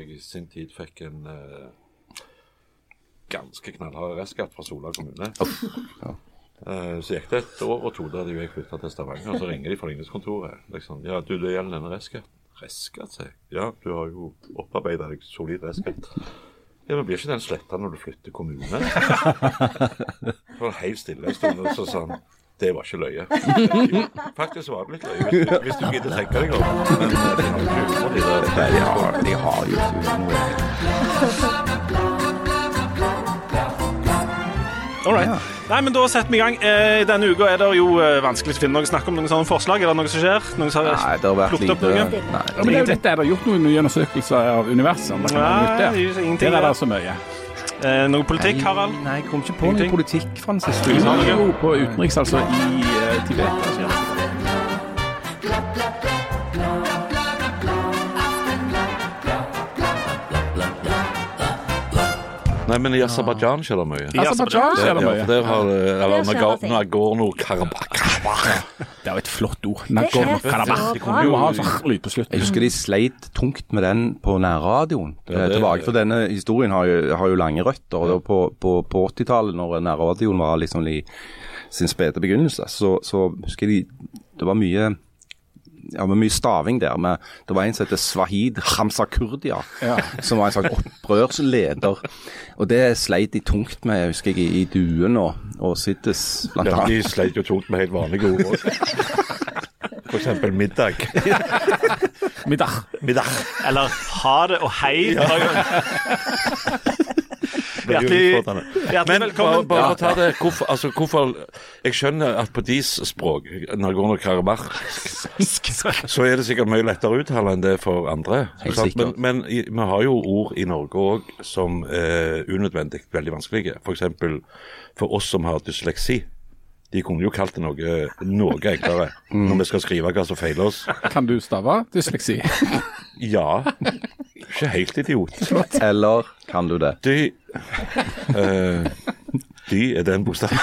jeg i sin tid fikk en uh, ganske knallhard restskatt fra Sola kommune. Uh, så gikk det et år og to da de jeg flytta til Stavanger, og så ringer de fra ligningskontoret. Liksom, ja, du, det gjelder denne restskatten. Restskatt, sier jeg. Ja, du har jo opparbeida deg solid restskatt. Ja, men blir ikke den sletta når du flytter kommune? Det var helt stille en stund, og så sa han det var ikke løye. Faktisk var det litt løye, hvis du, hvis du gidder tenke deg om det. Men eh, de har ikke de de har, de har jo ikke noe All right. Nei, men Da setter vi i gang. Eh, denne uka er det jo eh, vanskelig å finne noe å snakke om. Noen sånne forslag? Er det noe som skjer? Noen som har Nei, det har vært plukket opp lite noe? Nei, Ja, men det er jo dette er det gjort noen nye undersøkelser av universet. om det kan være Nei, det er ingenting Der er det så mye. Eh, noe politikk, Harald? Nei, jeg kom ikke på noe politikk Francis. Du sa jo på utenriks, altså i eh, Tibet. Altså. Nei, men i Aserbajdsjan skjer det mye. I Aserbajdsjan skjer det Ja, for der har det Eller. Nagorno-Karabakh. Det er jo et flott ord. Det er Nagorno-Karabakh. så bra. Du må ha sånn lyd på slutten. Jeg husker de sleit tungt med den på nærradioen. Ja, tilbake, for denne historien har jo, har jo lange røtter. og På, på, på 80-tallet, når nærradioen var liksom i sin spede begynnelse, så, så husker jeg de Det var mye ja, med mye staving der. Med, det var en som heter Swahid Hamsakurdia, Kurdia, som var en slags opprørsleder. Og det sleit de tungt med, husker jeg, i, i Duen og, og Sittes, blant Ja, annet. de sleit jo tungt med helt vanlige ord. For eksempel middag. Middag. Middag. Eller ha det og hei. Ja. Hjertelig, hjertelig Men bare, velkommen. bare å ta det, hvorfor, altså, hvorfor Jeg skjønner at på deres språk, Nagorno-Karabakhsk, så er det sikkert mye lettere å uttale enn det for andre. Men, men i, vi har jo ord i Norge òg som er unødvendig veldig vanskelige. F.eks. For, for oss som har dysleksi. De kunne jo kalt det noe, noe enklere Mm. når vi skal skrive hva som feiler oss. Kan du stave dysleksi? Ja. Ikke helt idiot. Eller kan du det? De uh, De er den bokstaven.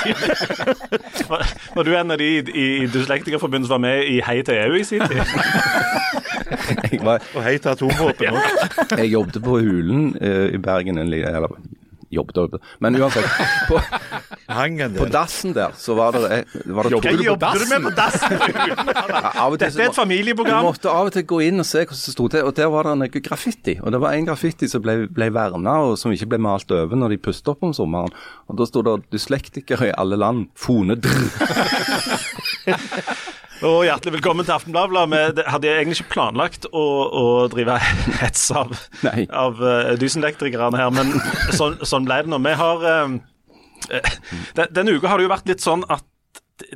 Var, var du en av de i, i Dyslektikerforbundet som var med i Hei til EU i sin tid? Jeg, var, Og hei til atomvåpen òg. jeg jobbet på Hulen uh, i Bergen, en eller jobbet jobbet. Men uansett, på, Hang en på dassen der så var det, var det Jobber to jobber du med på dassen? Ja, av og til Dette er et familieprogram. Du familieprogram. måtte av og til gå inn og se hvordan det sto til, og der var det noe graffiti. Og det var en graffiti som ble, ble verna, og som ikke ble malt over når de pustet opp om sommeren. Og da sto det 'dyslektikere i alle land'. Fone drr. Og hjertelig velkommen til Aftenbladet. Vi det- hadde egentlig ikke planlagt å, å drive hets av, Nei. av uh, dysenlektrikerne her, men sånn, sånn ble det nå. Vi har eh, eh, Denne uka har det jo vært litt sånn at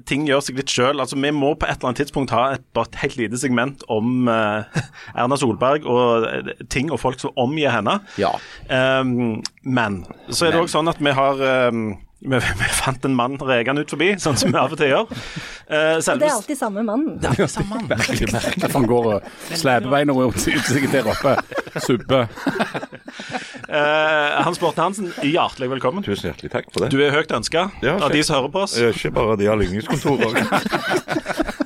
ting gjør seg litt sjøl. Altså, vi må på et eller annet tidspunkt ha et, et helt lite segment om uh, Erna Solberg og uh, ting og folk som omgir henne. Ja. Um, men så er det òg sånn at vi har um, vi, vi fant en mann rekende ut forbi, sånn som vi av og til gjør. Uh, Og det er alltid samme mannen. Det er alltid samme mann. Merkelig, merkelig at han går og sleper beina rundt utsikten der oppe. Subbe. Uh, Hans Borten Hansen, hjertelig velkommen. Tusen hjertelig takk for det. Du er høyt ønska Ja, av de som hører på oss. Eh, Ikke bare de har ligningskontor òg.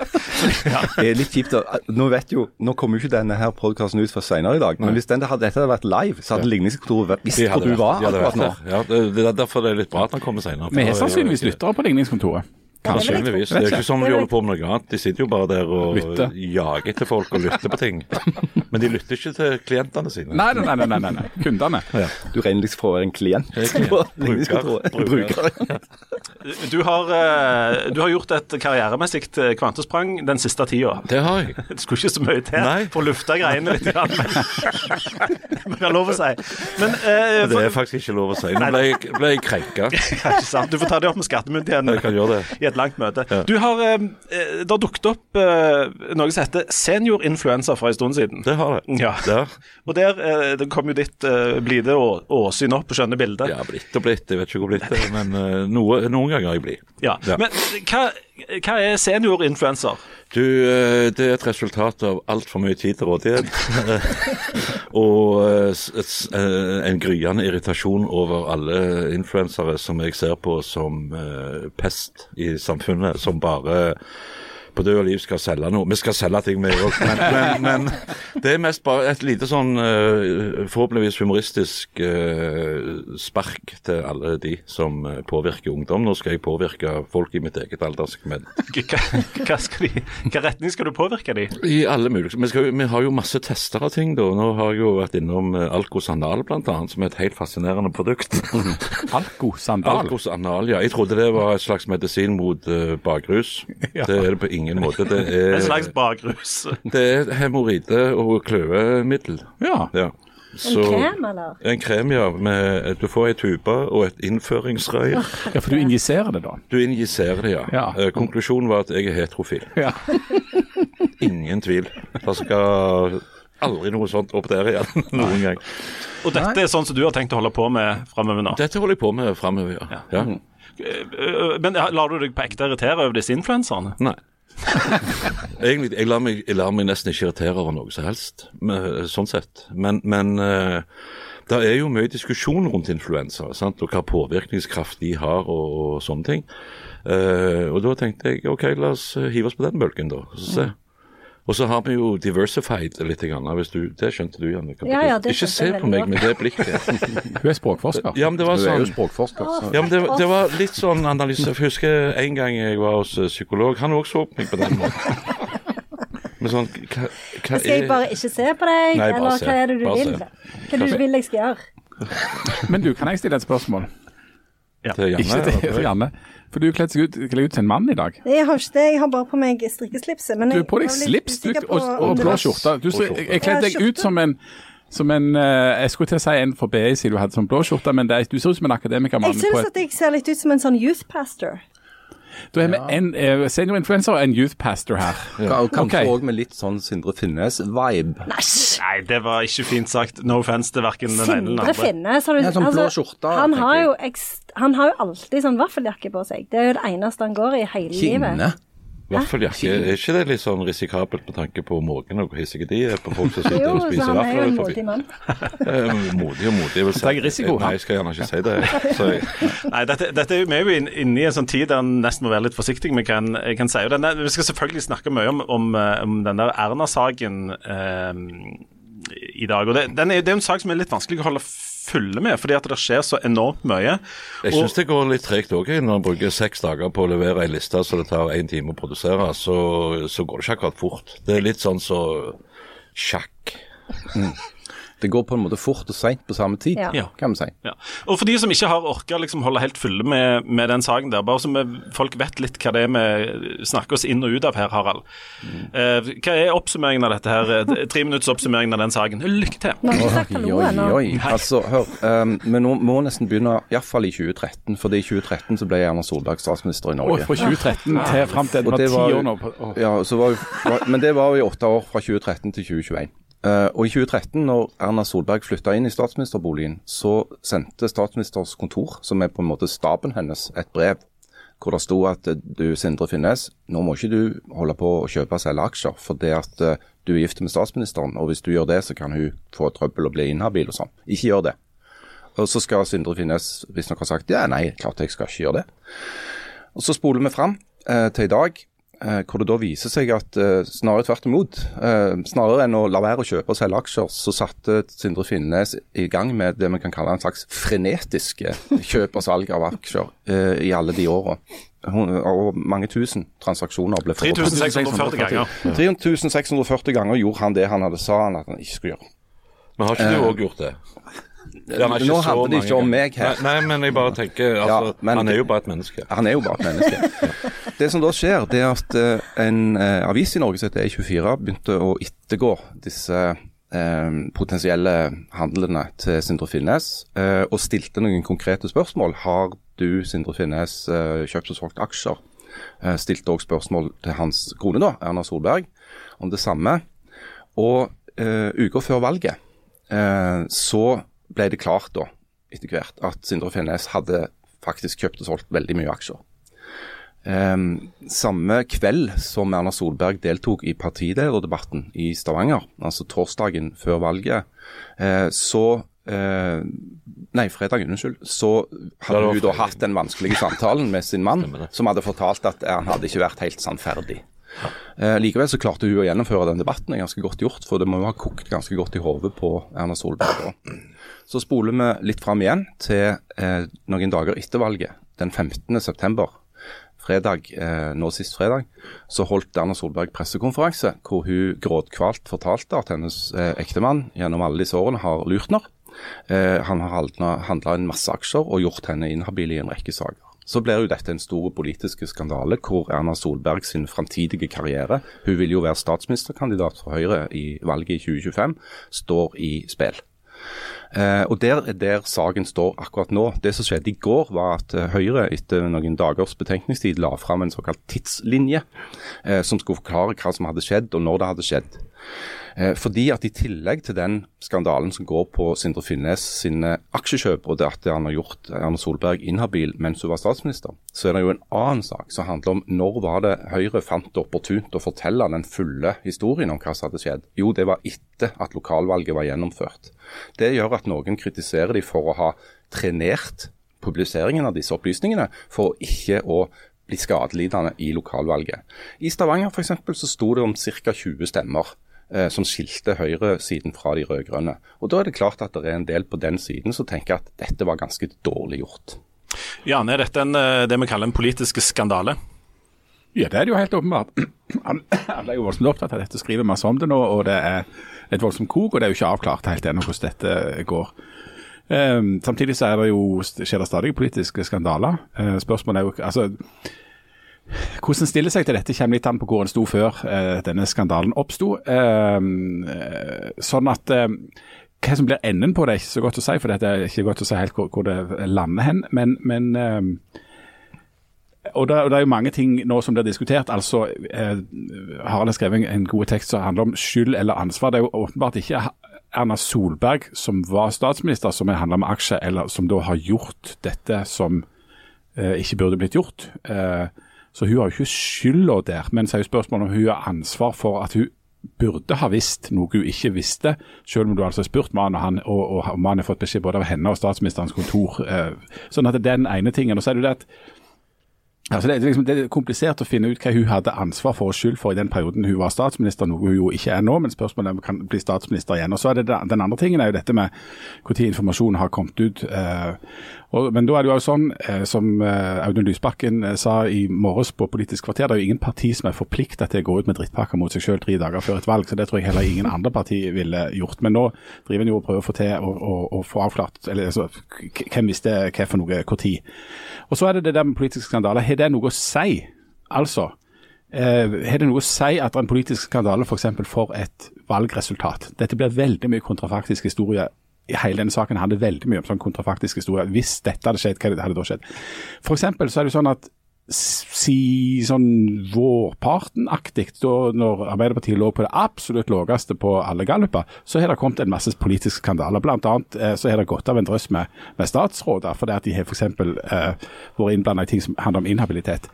Det er litt kjipt. Nå vet jo, nå kommer jo ikke denne her podkasten ut før senere i dag, men hvis denne hadde, dette hadde vært live, så hadde ligningskontoret visst hvor du var akkurat nå. Ja, det, det er derfor det er litt bra at han kommer senere. Vi har sannsynligvis lyttere på ligningskontoret. Sannsynligvis. Det er jo ikke sånn vi holder på med noe annet. De sitter jo bare der og Lytter. jager etter folk og lytter på ting. Men de lytter ikke til klientene sine. Nei, nei, nei, nei, nei, nei. kundene. Du regner liksom for å være en klient. Bruker. Bruker. Du har, eh, du har gjort et karrieremessig eh, kvantesprang den siste tida. Det har jeg. Det skulle ikke så mye til Nei. for å lufte greiene litt. grann, Men det er lov å si. Men eh, Det er faktisk ikke lov å si. Nå ble jeg, ble jeg krenka. Du får ta det opp med skattemyndighetene. Jeg kan gjøre det. Et langt møte. Du har, eh, eh, Det har dukket opp eh, noe som heter seniorinfluenser for en stund siden. Det har det. Ja. Ja. Og der det kom jo ditt blide åsyn opp på skjønne bildet. Ja, blitt og blitt. Jeg vet ikke hvor blitt det er, men noe, noen ganger er jeg blid. Ja. Ja. Men hva, hva er seniorinfluenser? Du, eh, det er et resultat av altfor mye tid til rådighet. og eh, eh, en gryende irritasjon over alle influensere som jeg ser på som pest i samfunnet. Som bare på død og liv skal selge noe. Vi skal selge ting, vi òg. Men, men, men det er mest bare et lite sånn eh, forhåpentligvis humoristisk eh, spark til alle de som eh, påvirker ungdom. Nå skal jeg påvirke folk i mitt eget alderssegment. Hva, skal de, hva retning skal du påvirke de? I alle mulige vi, skal, vi har jo masse tester av ting, da. Nå har jeg jo vært innom eh, bl.a., som er et helt fascinerende produkt. Alko Sandal. Ja. Jeg trodde det var et slags medisin mot bakrus. Det er det på ingen måte. Det er, En slags bakrus. det er hemoroide- og kløemiddel. Ja. Ja. Så- En krem, eller? En krem, ja. Med, du får ei tube og et innføringsrør. ja, for du injiserer det, da. Du injiserer det, ja. Ja. Eh, Konklusjonen var at jeg er heterofil. Ja. Ingen tvil. Det skal aldri noe sånt opp der igjen noen gang. Og dette er sånn som du har tenkt å holde på med framover nå? Dette holder jeg på med framover, ja. ja. Øh, Men lar du deg på ekte irritere over disse influenserne? Nei. Egentlig, jeg lar, meg, jeg lar meg nesten ikke irritere over noe som helst, men, sånn sett. Men, men eh, det er jo mye diskusjon rundt influensa, sant? og hva påvirkningskraft de har og, og sånne ting. Uh, og da tenkte jeg ok, la oss eh, hive oss på den bølgen, da. Så se. Og så har vi jo diversified litt. Grann, hvis du, det skjønte du, Janne. Ja, ja, Ikke se på meg med det blikket. Hun er språkforsker. Ja, men det var Du er jo sånn språkforsker, så ja, men det, det var litt sånn analyse. Jeg husker en gang jeg var hos eh, psykolog. Han også så på meg på den måten. Men sånn, hva, hva Skal jeg bare ikke se på deg, Nei, eller se. hva er det du Bare vil? se. Hva er det du vil jeg skal gjøre? Men du, kan jeg stille et spørsmål? til Janne, Ikke til til Janne. For du kledde seg ut, kledde ut til en mann i dag. Jeg har ikke det, jeg har bare på meg strikkeslipset. Men Du har på deg slips du, og, og blå skjorte. Du, så, jeg, jeg kledde deg ut som en som en, eh, Jeg skulle til å si en for BI siden du hadde sånn blå skjorte, men det, du ser ut som en akademikermann. Jeg syns at jeg ser litt ut som en sånn youth pastor. Da er vi en eh, seniorinfluencer og en youth pastor her. Kan- Kanskje òg okay. med litt sånn Sindre Finnes-vibe. Nei, det var ikke fint sagt. No offense til verken den ene eller den andre. Sindre. Finnes. Har du, Ja, sånn blå skjorte, han, har jo han har jo alltid sånn vaffeljakke på seg. Det er jo det eneste han går i hele livet. Vaffeljakke, er ikke det litt sånn risikabelt med tanke på måken og hvor hissige de er på folk som sitter Jo, og så spiser han er jo en modig mann. Eh, Modig og modig, jeg. Tar risiko, Nei, jeg skal gjerne ikke si det. Så jeg, Nei, dette, dette er jo, Vi er jo inn- inne i en sånn tid der en nesten må være litt forsiktig med hva jeg kan si. Og denne, vi skal selvfølgelig snakke mye om, om, eh, om den der Erna-saken eh, i dag. og det, den er, det er jo en sak som er litt vanskelig å holde fulle med, fordi at det skjer så enormt mye. jeg syns det går litt tregt òg. Når en bruker seks dager på å levere ei liste så det tar én time å produsere, så, så går det ikke akkurat fort. Det er litt sånn så sjakk. Det går på en måte fort og seint på samme tid, Ja. kan vi si. Ja. Og for de som ikke har orka liksom holde helt fulle med, med den saken der, bare så folk vet litt hva det er vi snakker oss inn og ut av her, Harald. Eh, hva er oppsummeringen av dette her? Eh, Tre minutts oppsummering av den saken. Lykke til. Oi, oi, oi. Altså, hør. Um, vi må nesten begynne iallfall i 2013. For i 2013 så ble Erna Solberg statsminister i Norge. Norge. fra 2013 til fram til det var ti år nå. på- Ja, så var, var, men det var jo i åtte år, fra 2013 til 2021. Eh, og i 2013, når Erna Solberg flytta inn i statsministerboligen, så sendte statsministers kontor, som er på en måte staben hennes, et brev hvor det sto at eh, du, Sindre Finnes, nå må ikke du holde på å kjøpe og selge aksjer, for det at eh, du er gift med statsministeren, og hvis du gjør det, så kan hun få trøbbel og bli inhabil og sånn. Ikke gjør det. Og så skal Sindre Finnes visstnok ha sagt ja, nei, klart jeg skal ikke gjøre det. Og Så spoler vi fram eh, til i dag, hvor det da viser seg at eh, snarere tvert imot. Eh, snarere enn å la være å kjøpe og selge aksjer, så satte Sindre Finnes i gang med det vi kan kalle en slags frenetiske kjøp og salg av aksjer eh, i alle de åra. Og mange tusen transaksjoner ble foretatt. 3640 ganger. 3640 ganger gjorde han det han hadde sa han at han ikke skulle gjøre. Men har ikke du òg gjort det? Nå så handler det ikke om meg her. Nei, nei, men jeg bare tenker altså, Ja, men- Han er jo bare et menneske. Han er jo bare et menneske. Det som da skjer, det er at eh, en eh, avis i Norge som heter E24 begynte å ettergå disse eh, potensielle handlene til Sindre Finnes, eh, og stilte noen konkrete spørsmål. Har du, Sindre Finnes, eh, kjøpt og solgt aksjer? Eh, stilte òg spørsmål til hans kone, da, Erna Solberg, om det samme. Og eh, uka før valget eh, så ble det klart da, etter hvert, at Sindre Finnes hadde faktisk kjøpt og solgt veldig mye aksjer. Um, samme kveld som Erna Solberg deltok i partilederdebatten i Stavanger, altså torsdagen før valget, uh, så uh, Nei, fredagen, unnskyld. Så hadde Ja, hun da hatt den vanskelige samtalen med sin mann, som hadde fortalt at han hadde ikke vært helt sannferdig. Eh, likevel så klarte hun å gjennomføre den debatten, det er ganske godt gjort. For det må jo ha kokt ganske godt i hodet på Erna Solberg. da. Så spoler vi litt fram igjen til eh, noen dager etter valget, den 15. september. Fredag, eh, nå sist fredag, så holdt Erna Solberg pressekonferanse hvor hun gråtkvalt fortalte at hennes eh, ektemann gjennom alle disse årene har lurt henne. Eh, han har handla en masse aksjer og gjort henne inhabil i en rekke saker. Så blir jo dette en stor politisk skandale hvor Erna Solberg sin framtidige karriere, hun vil jo være statsministerkandidat for Høyre i valget i 2025, står i spill. Eh, og Der er der saken står akkurat nå. Det som skjedde i går, var at eh, Høyre etter noen dagers betenkningstid la fram en såkalt tidslinje eh, som skulle forklare hva som hadde skjedd og når det hadde skjedd. Eh, fordi at I tillegg til den skandalen som går på Sindre Finnes sine aksjekjøp, og det at han har gjort Erna Solberg inhabil mens hun var statsminister, så er det jo en annen sak som handler om når var det Høyre fant det opportunt å fortelle den fulle historien om hva som hadde skjedd. Jo, det var etter at lokalvalget var gjennomført. Det gjør at noen kritiserer de for å ha trenert publiseringen av disse opplysningene for ikke å bli skadelidende i lokalvalget. I Stavanger for eksempel, så sto det om ca. 20 stemmer som skilte høyresiden fra de rød-grønne. Og Da er det klart at det er en del på den siden som tenker at dette var ganske dårlig gjort. Jan, er dette en, eh, det vi kaller en politisk skandale? Ja, det er det jo helt åpenbart. Alle er jo voldsomt opptatt av dette, skriver masse om det nå, og det er et voldsomt kok. Og det er jo ikke avklart helt ennå hvordan dette går. Um, samtidig så er det jo, skjer det stadig politiske skandaler. Uh, spørsmålet er jo altså hvordan stiller seg til dette kommer litt an på hvor en sto før eh, denne skandalen oppsto. Ehm, eh, sånn at eh, hva som blir enden på det, er ikke så godt å si, for det er ikke godt å si helt hvor, hvor det lander hen. Men, men ehm, og det, og det, er jo mange ting nå som blir diskutert. altså eh, Harald har skrevet en god tekst som handler om skyld eller ansvar. Det er jo åpenbart ikke Erna Solberg som var statsminister som har handla om aksjer, eller som da har gjort dette som eh, ikke burde blitt gjort. Eh, så hun har jo ikke skylda der, men så er jo spørsmålet om hun har ansvar for at hun burde ha visst noe hun ikke visste, selv om du altså har spurt mannen, og, han, og, og mannen har fått beskjed både av henne og statsministerens kontor. Eh, sånn at det er den ene tingen. Og så er det det at Altså det, er liksom, det, er komplisert å finne ut hva hun hadde ansvar for og skyld for i den perioden hun var statsminister, noe hun jo ikke er nå, men spørsmålet er om hun kan bli statsminister igjen. Og så er det Den andre tingen er jo dette med når informasjonen har kommet ut. Og, men da er det jo sånn, eh, som eh, Audun Lysbakken eh, sa i morges på Politisk kvarter, det er jo ingen parti som er forplikta til å gå ut med drittpakker mot seg selv tre dager før et valg. så Det tror jeg heller ingen andre parti ville gjort. Men nå driver en jo og prøver å få til å få avklart eller, altså, hvem visste hva for noe når. Og så er det det der med politiske skandaler. Har det noe å si? Altså, eh, har det noe å si at en politisk skandale f.eks. For, for et valgresultat? Dette blir veldig mye kontrafaktisk historie. Hele denne saken handler veldig mye om sånn kontrafaktisk historie. Hvis dette hadde skjedd, hva hadde da skjedd? For eksempel så er det sånn at si sånn vårparten-aktig, når Arbeiderpartiet lå på det absolutt laveste på alle galluper, så har det kommet en masse politiske skandaler. Blant annet eh, så har det gått av en drøss med, med statsråder fordi at de har f.eks. Eh, vært innblanda i ting som handler om inhabilitet.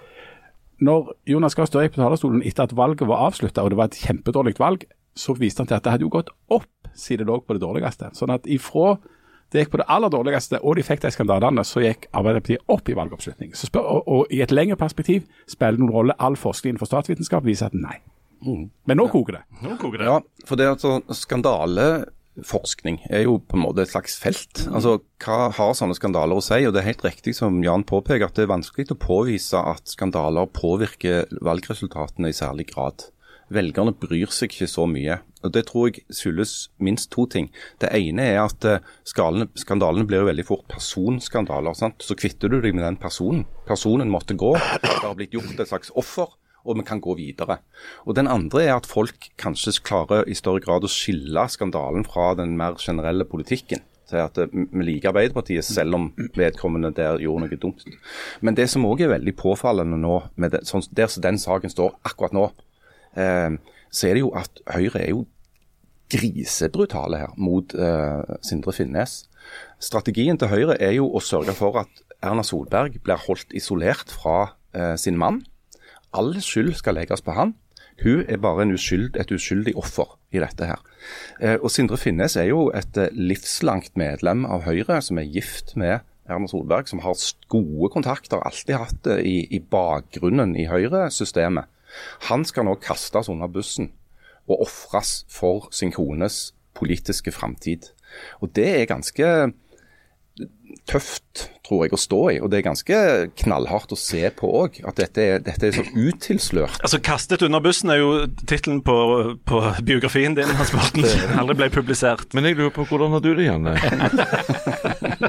Når Jonas Gahr Støre gikk på talerstolen etter at valget var avslutta og det var et kjempedårlig valg, så viste han til at det hadde jo gått opp siden det lå på det dårligste. Sånn at ifra det gikk på det aller dårligste, og de fikk de skandalene, så gikk Arbeiderpartiet opp i valgoppslutning. Spør, og, og, i et lengre perspektiv spiller det noen rolle. All forskning for statsvitenskap viser at nei. Mm. Men nå koker det. Nå koker det. Ja, for det er altså skandaleforskning er jo på en måte et slags felt. Altså, Hva har sånne skandaler å si? Og Det er helt riktig som Jan påpeker at det er vanskelig å påvise at skandaler påvirker valgresultatene i særlig grad. Velgerne bryr seg ikke så mye. Og Det tror jeg skyldes minst to ting. Det ene er at eh, skalene, skandalene blir jo veldig fort personskandaler. Sant? Så kvitter du deg med den personen. Personen måtte gå. Det har blitt gjort et slags offer og vi kan gå videre. Og Den andre er at folk kanskje klarer i større grad å skille skandalen fra den mer generelle politikken. Til at eh, Vi liker Arbeiderpartiet selv om vedkommende der gjorde noe dumt. Men det som òg er veldig påfallende nå, det, sånn, der den saken står akkurat nå, så er det jo at Høyre er jo grisebrutale her mot eh, Sindre Finnes. Strategien til Høyre er jo å sørge for at Erna Solberg blir holdt isolert fra eh, sin mann. All skyld skal legges på han. Hun er bare uskyld, et uskyldig offer i dette her. Eh, og Sindre Finnes er jo et eh, livslangt medlem av Høyre, som er gift med Erna Solberg, som har gode kontakter, alltid hatt det i, i bakgrunnen i Høyre-systemet. Han skal nå kastes under bussen og ofres for sin kones politiske framtid. Og det er ganske tøft, tror jeg, å stå i. Og det er ganske knallhardt å se på òg, at dette er, dette er så utilslørt. Altså 'Kastet under bussen' er jo tittelen på, på biografien din, Hans Morten. Aldri ble publisert. Men jeg lurer på hvordan har du det, Janne?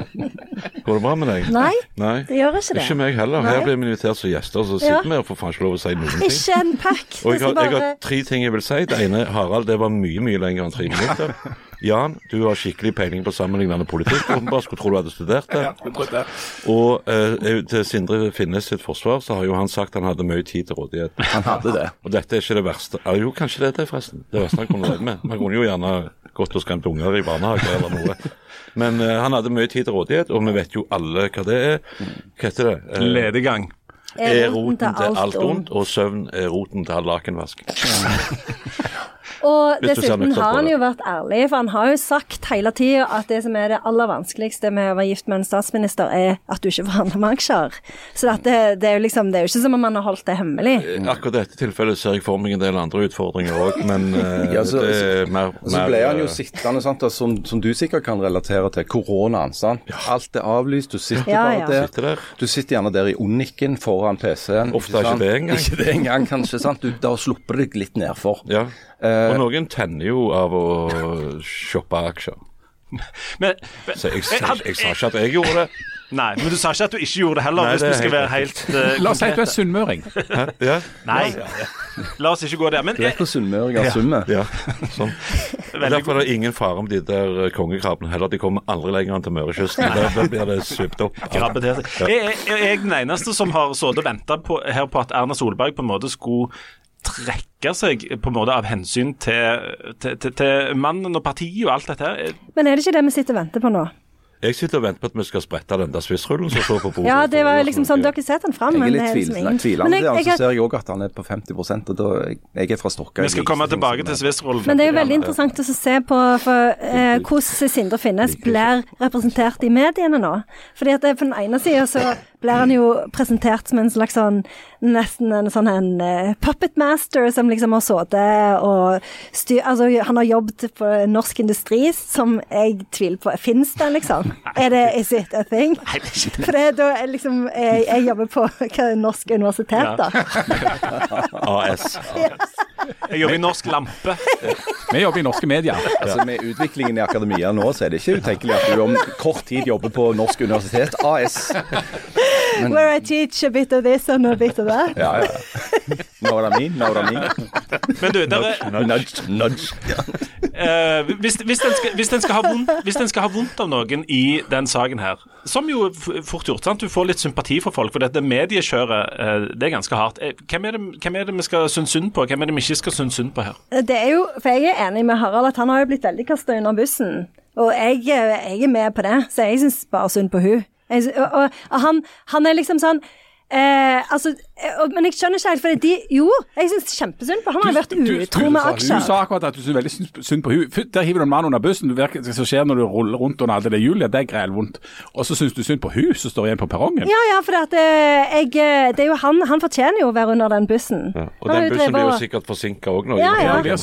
Går det bra med deg? Nei, Nei. det gjør ikke det. Ikke meg heller. Nei. Her blir vi invitert som gjester, så sitter vi og får faen ikke lov å si noen ting. Ikke en pakk. Og jeg har, jeg har tre ting jeg vil si. Det ene, Harald, det var mye, mye lenger enn tre minutter. Jan, du har skikkelig peiling på sammenlignende politikk. Åpenbart skulle tro du hadde studert det. Og eh, til Sindre Finnes sitt forsvar, så har jo han sagt han hadde mye tid til rådighet. Han hadde det. Og dette er ikke det verste. Ja, jo, kanskje det er det, forresten. Det verste han kunne levd med. Man kunne jo gjerne gått og skremt unger i barnehage eller noe. Men uh, han hadde mye tid til rådighet, og vi vet jo alle hva det er. Hva heter det? Uh, Ledegang. er roten til alt ondt, og søvn er roten til all lakenvask. Og dessuten har han jo vært ærlig, for han har jo sagt hele tida at det som er det aller vanskeligste med å være gift med en statsminister, er at du ikke forhandler med aksjer. Så det, det, er jo liksom, det er jo ikke som om han har holdt det hemmelig. Akkurat i dette tilfellet ser jeg for meg en del andre utfordringer òg, men eh, Ja, så- det er mer, mer så ble han jo eh, sittende, sant, som, som du sikkert kan relatere til, koronaen. sant? Alt er avlyst, du sitter Ja, bare ja. der. Sitter der. Du sitter gjerne der i unikken foran PC-en. Ofte ikke sant? det engang. Ikke det engang, kanskje. sant? Du, da slipper du deg litt nedfor. Ja. Eh, Og noen tenner jo av å shoppe aksjer. Men, Så jeg, jeg, jeg, sa ikke at jeg gjorde det. Nei, men du sa ikke at du ikke gjorde det heller, Nei, hvis det er du skal helt være helt uh, La oss si at du er sunnmøring. Ja, Nei, la oss ikke gå der. Men Du vet hvor sunnmøringer summer? ja, sånn. Derfor er det ingen fare med de der eh, kongekrabbene heller. De kommer aldri lenger enn til Mørekysten. Der blir det supt opp. Ja. Jeg, jeg, jeg er den eneste som har sittet og venta her på at Erna Solberg på en måte skulle trekke seg på en måte av hensyn til, til, til, til mannen og partiet og alt dette her. Men er det ikke det vi sitter og venter på nå? Jeg sitter og venter på at vi skal sprette den der swissrullen som står på bordet. Ja, det var liksom sånn, dere setter den fram, Jeg men er det litt er liksom tvilende, Men jeg- jeg, jeg så ser jeg òg at han er på 50 og da jeg, er fra Stokka. Vi skal komme tilbake til Swiss-rollen. Men det er jo veldig interessant å se på for, eh, hvordan Sindre Finnes blir representert i mediene nå. Fordi at det, På den ene sida så blir han jo presentert som en slags sånn nesten en sånn en eh, puppet master som liksom har sittet og styr... Altså, han har jobbet på Norsk Industri, som jeg tviler på. Fins den, liksom? Er det Is it a thing? For det, da er liksom jeg, jeg jobber på hva, Norsk universitet, da. AS. Jeg jobber i Norsk Lampe. Vi jobber i norske medier. Altså Med utviklingen i akademia nå, så er det ikke utenkelig at du om kort tid jobber på Norsk universitet AS. Where I teach a bit of this and a bit of that. Ja, ja. Know what I mean? Know what I mean? Men du, der er, Nudge, nudge. eh, hvis, hvis, den skal, hvis, den skal ha vondt, hvis den skal ha vondt av noen i den saken her, som jo fort gjort, sant? du får litt sympati for folk, for dette mediekjøret uh, det er ganske hardt. Eh, Hvem er, det, hvem er det vi skal synes synd på, hvem er det vi ikke skal synes synd på her? Det er jo, for jeg er enig med Harald at han har jo blitt veldig kasta under bussen. Og jeg, jeg er med på det, så jeg syns bare synd på hun. Og, og, og han, han er liksom sånn eh, altså, Men jeg skjønner ikke helt, for de Jo, jeg syns kjempesynd på Han har vært utro med aksjer. Du sa akkurat at du syns veldig synd- på hun. Der hiver du en mann under bussen. Du vet som skjer når du ruller rundt under alle det hjulet. Det er grælvondt. Og så syns du synd på hun som står igjen på perrongen. Ja, ja, for det, jeg, eh, det er jo han Han fortjener jo å være under den bussen. Ja. Og den bussen blir jo sikkert forsinka òg nå. Ja, ja. er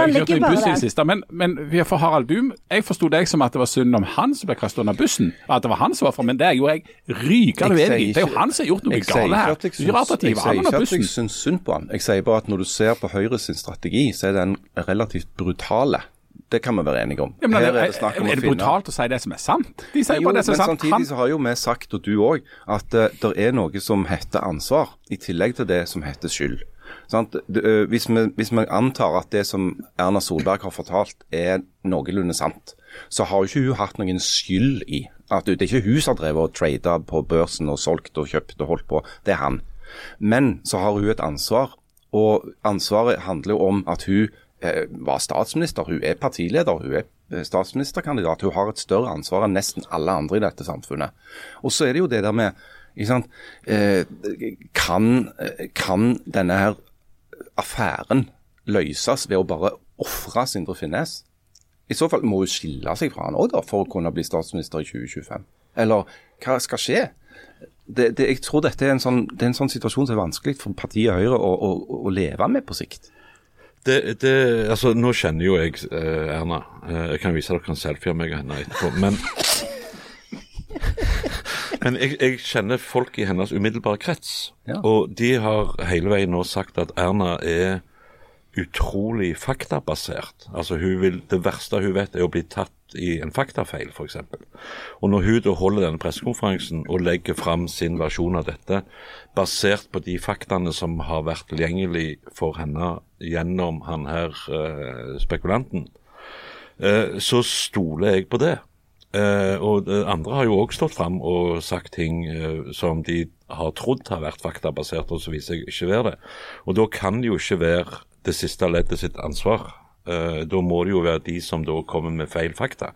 han ligger bare buss der. siste, men, men vi- for Harald Duum, jeg forsto deg som at det var synd om han som ble kastet under bussen. At det var han som var for, men det gjorde jeg rykende uenig i. Det er jo han som har gjort noe galt her. Det er rart at de jeg sier ikke at jeg syns synd på han. Jeg sier bare at når du ser på Høyre sin strategi, så er den relativt brutale. Det kan vi være enige om. Ja, men, er, er er, det er det brutalt å si det som er sant? De sier Jo, bare det som er sant. samtidig så har jo vi sagt, og du òg, at uh, det er noe som heter ansvar, i tillegg til det som heter skyld. Sant? Det, uh, hvis, vi, hvis vi antar at det som Erna Solberg har fortalt er noenlunde sant, så har jo ikke hun hatt noen skyld i at Det er ikke hun som har drevet og trada på børsen og solgt og kjøpt og holdt på, det er han. Men så har hun et ansvar, og ansvaret handler jo om at hun eh, var statsminister, hun er partileder, hun er eh, statsministerkandidat. Hun har et større ansvar enn nesten alle andre i dette samfunnet. Og så er det jo det der med eh, kan, kan denne her affæren løses ved å bare ofre Sindre Finnes? I så fall må hun skille seg fra han òg, for å kunne bli statsminister i 2025. Eller hva skal skje? Det, det, jeg tror dette er en, sånn, det er en sånn situasjon som er vanskelig for partiet Høyre å, å, å leve med på sikt. Det, det, altså, nå kjenner jo jeg eh, Erna. Eh, jeg kan vise dere en selfie av meg og henne etterpå. Men, men jeg, jeg kjenner folk i hennes umiddelbare krets. Ja. Og de har hele veien nå sagt at Erna er utrolig faktabasert. Altså vil, Det verste hun vet, er å bli tatt i en faktafeil, f.eks. Og når hun da holder denne pressekonferansen og legger fram sin versjon av dette, basert på de faktaene som har vært tilgjengelig for henne gjennom han her eh, spekulanten, eh, så stoler jeg på det. Eh, og andre har jo òg stått fram og sagt ting eh, som de har trodd har vært faktabasert, og så viser jeg ikke være det. Og da kan det jo ikke være det siste leddet sitt ansvar. Uh, da må det jo være de som da kommer med feil fakta,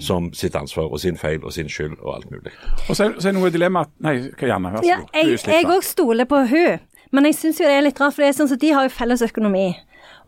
som sitt ansvar og sin feil og sin skyld og alt mulig. Og så er, så er det noe dilemma Nei, gjerne, vær så god. Er jeg jeg òg stoler på hun, men jeg syns jo det er litt rart, for det er sånn at de har jo felles økonomi.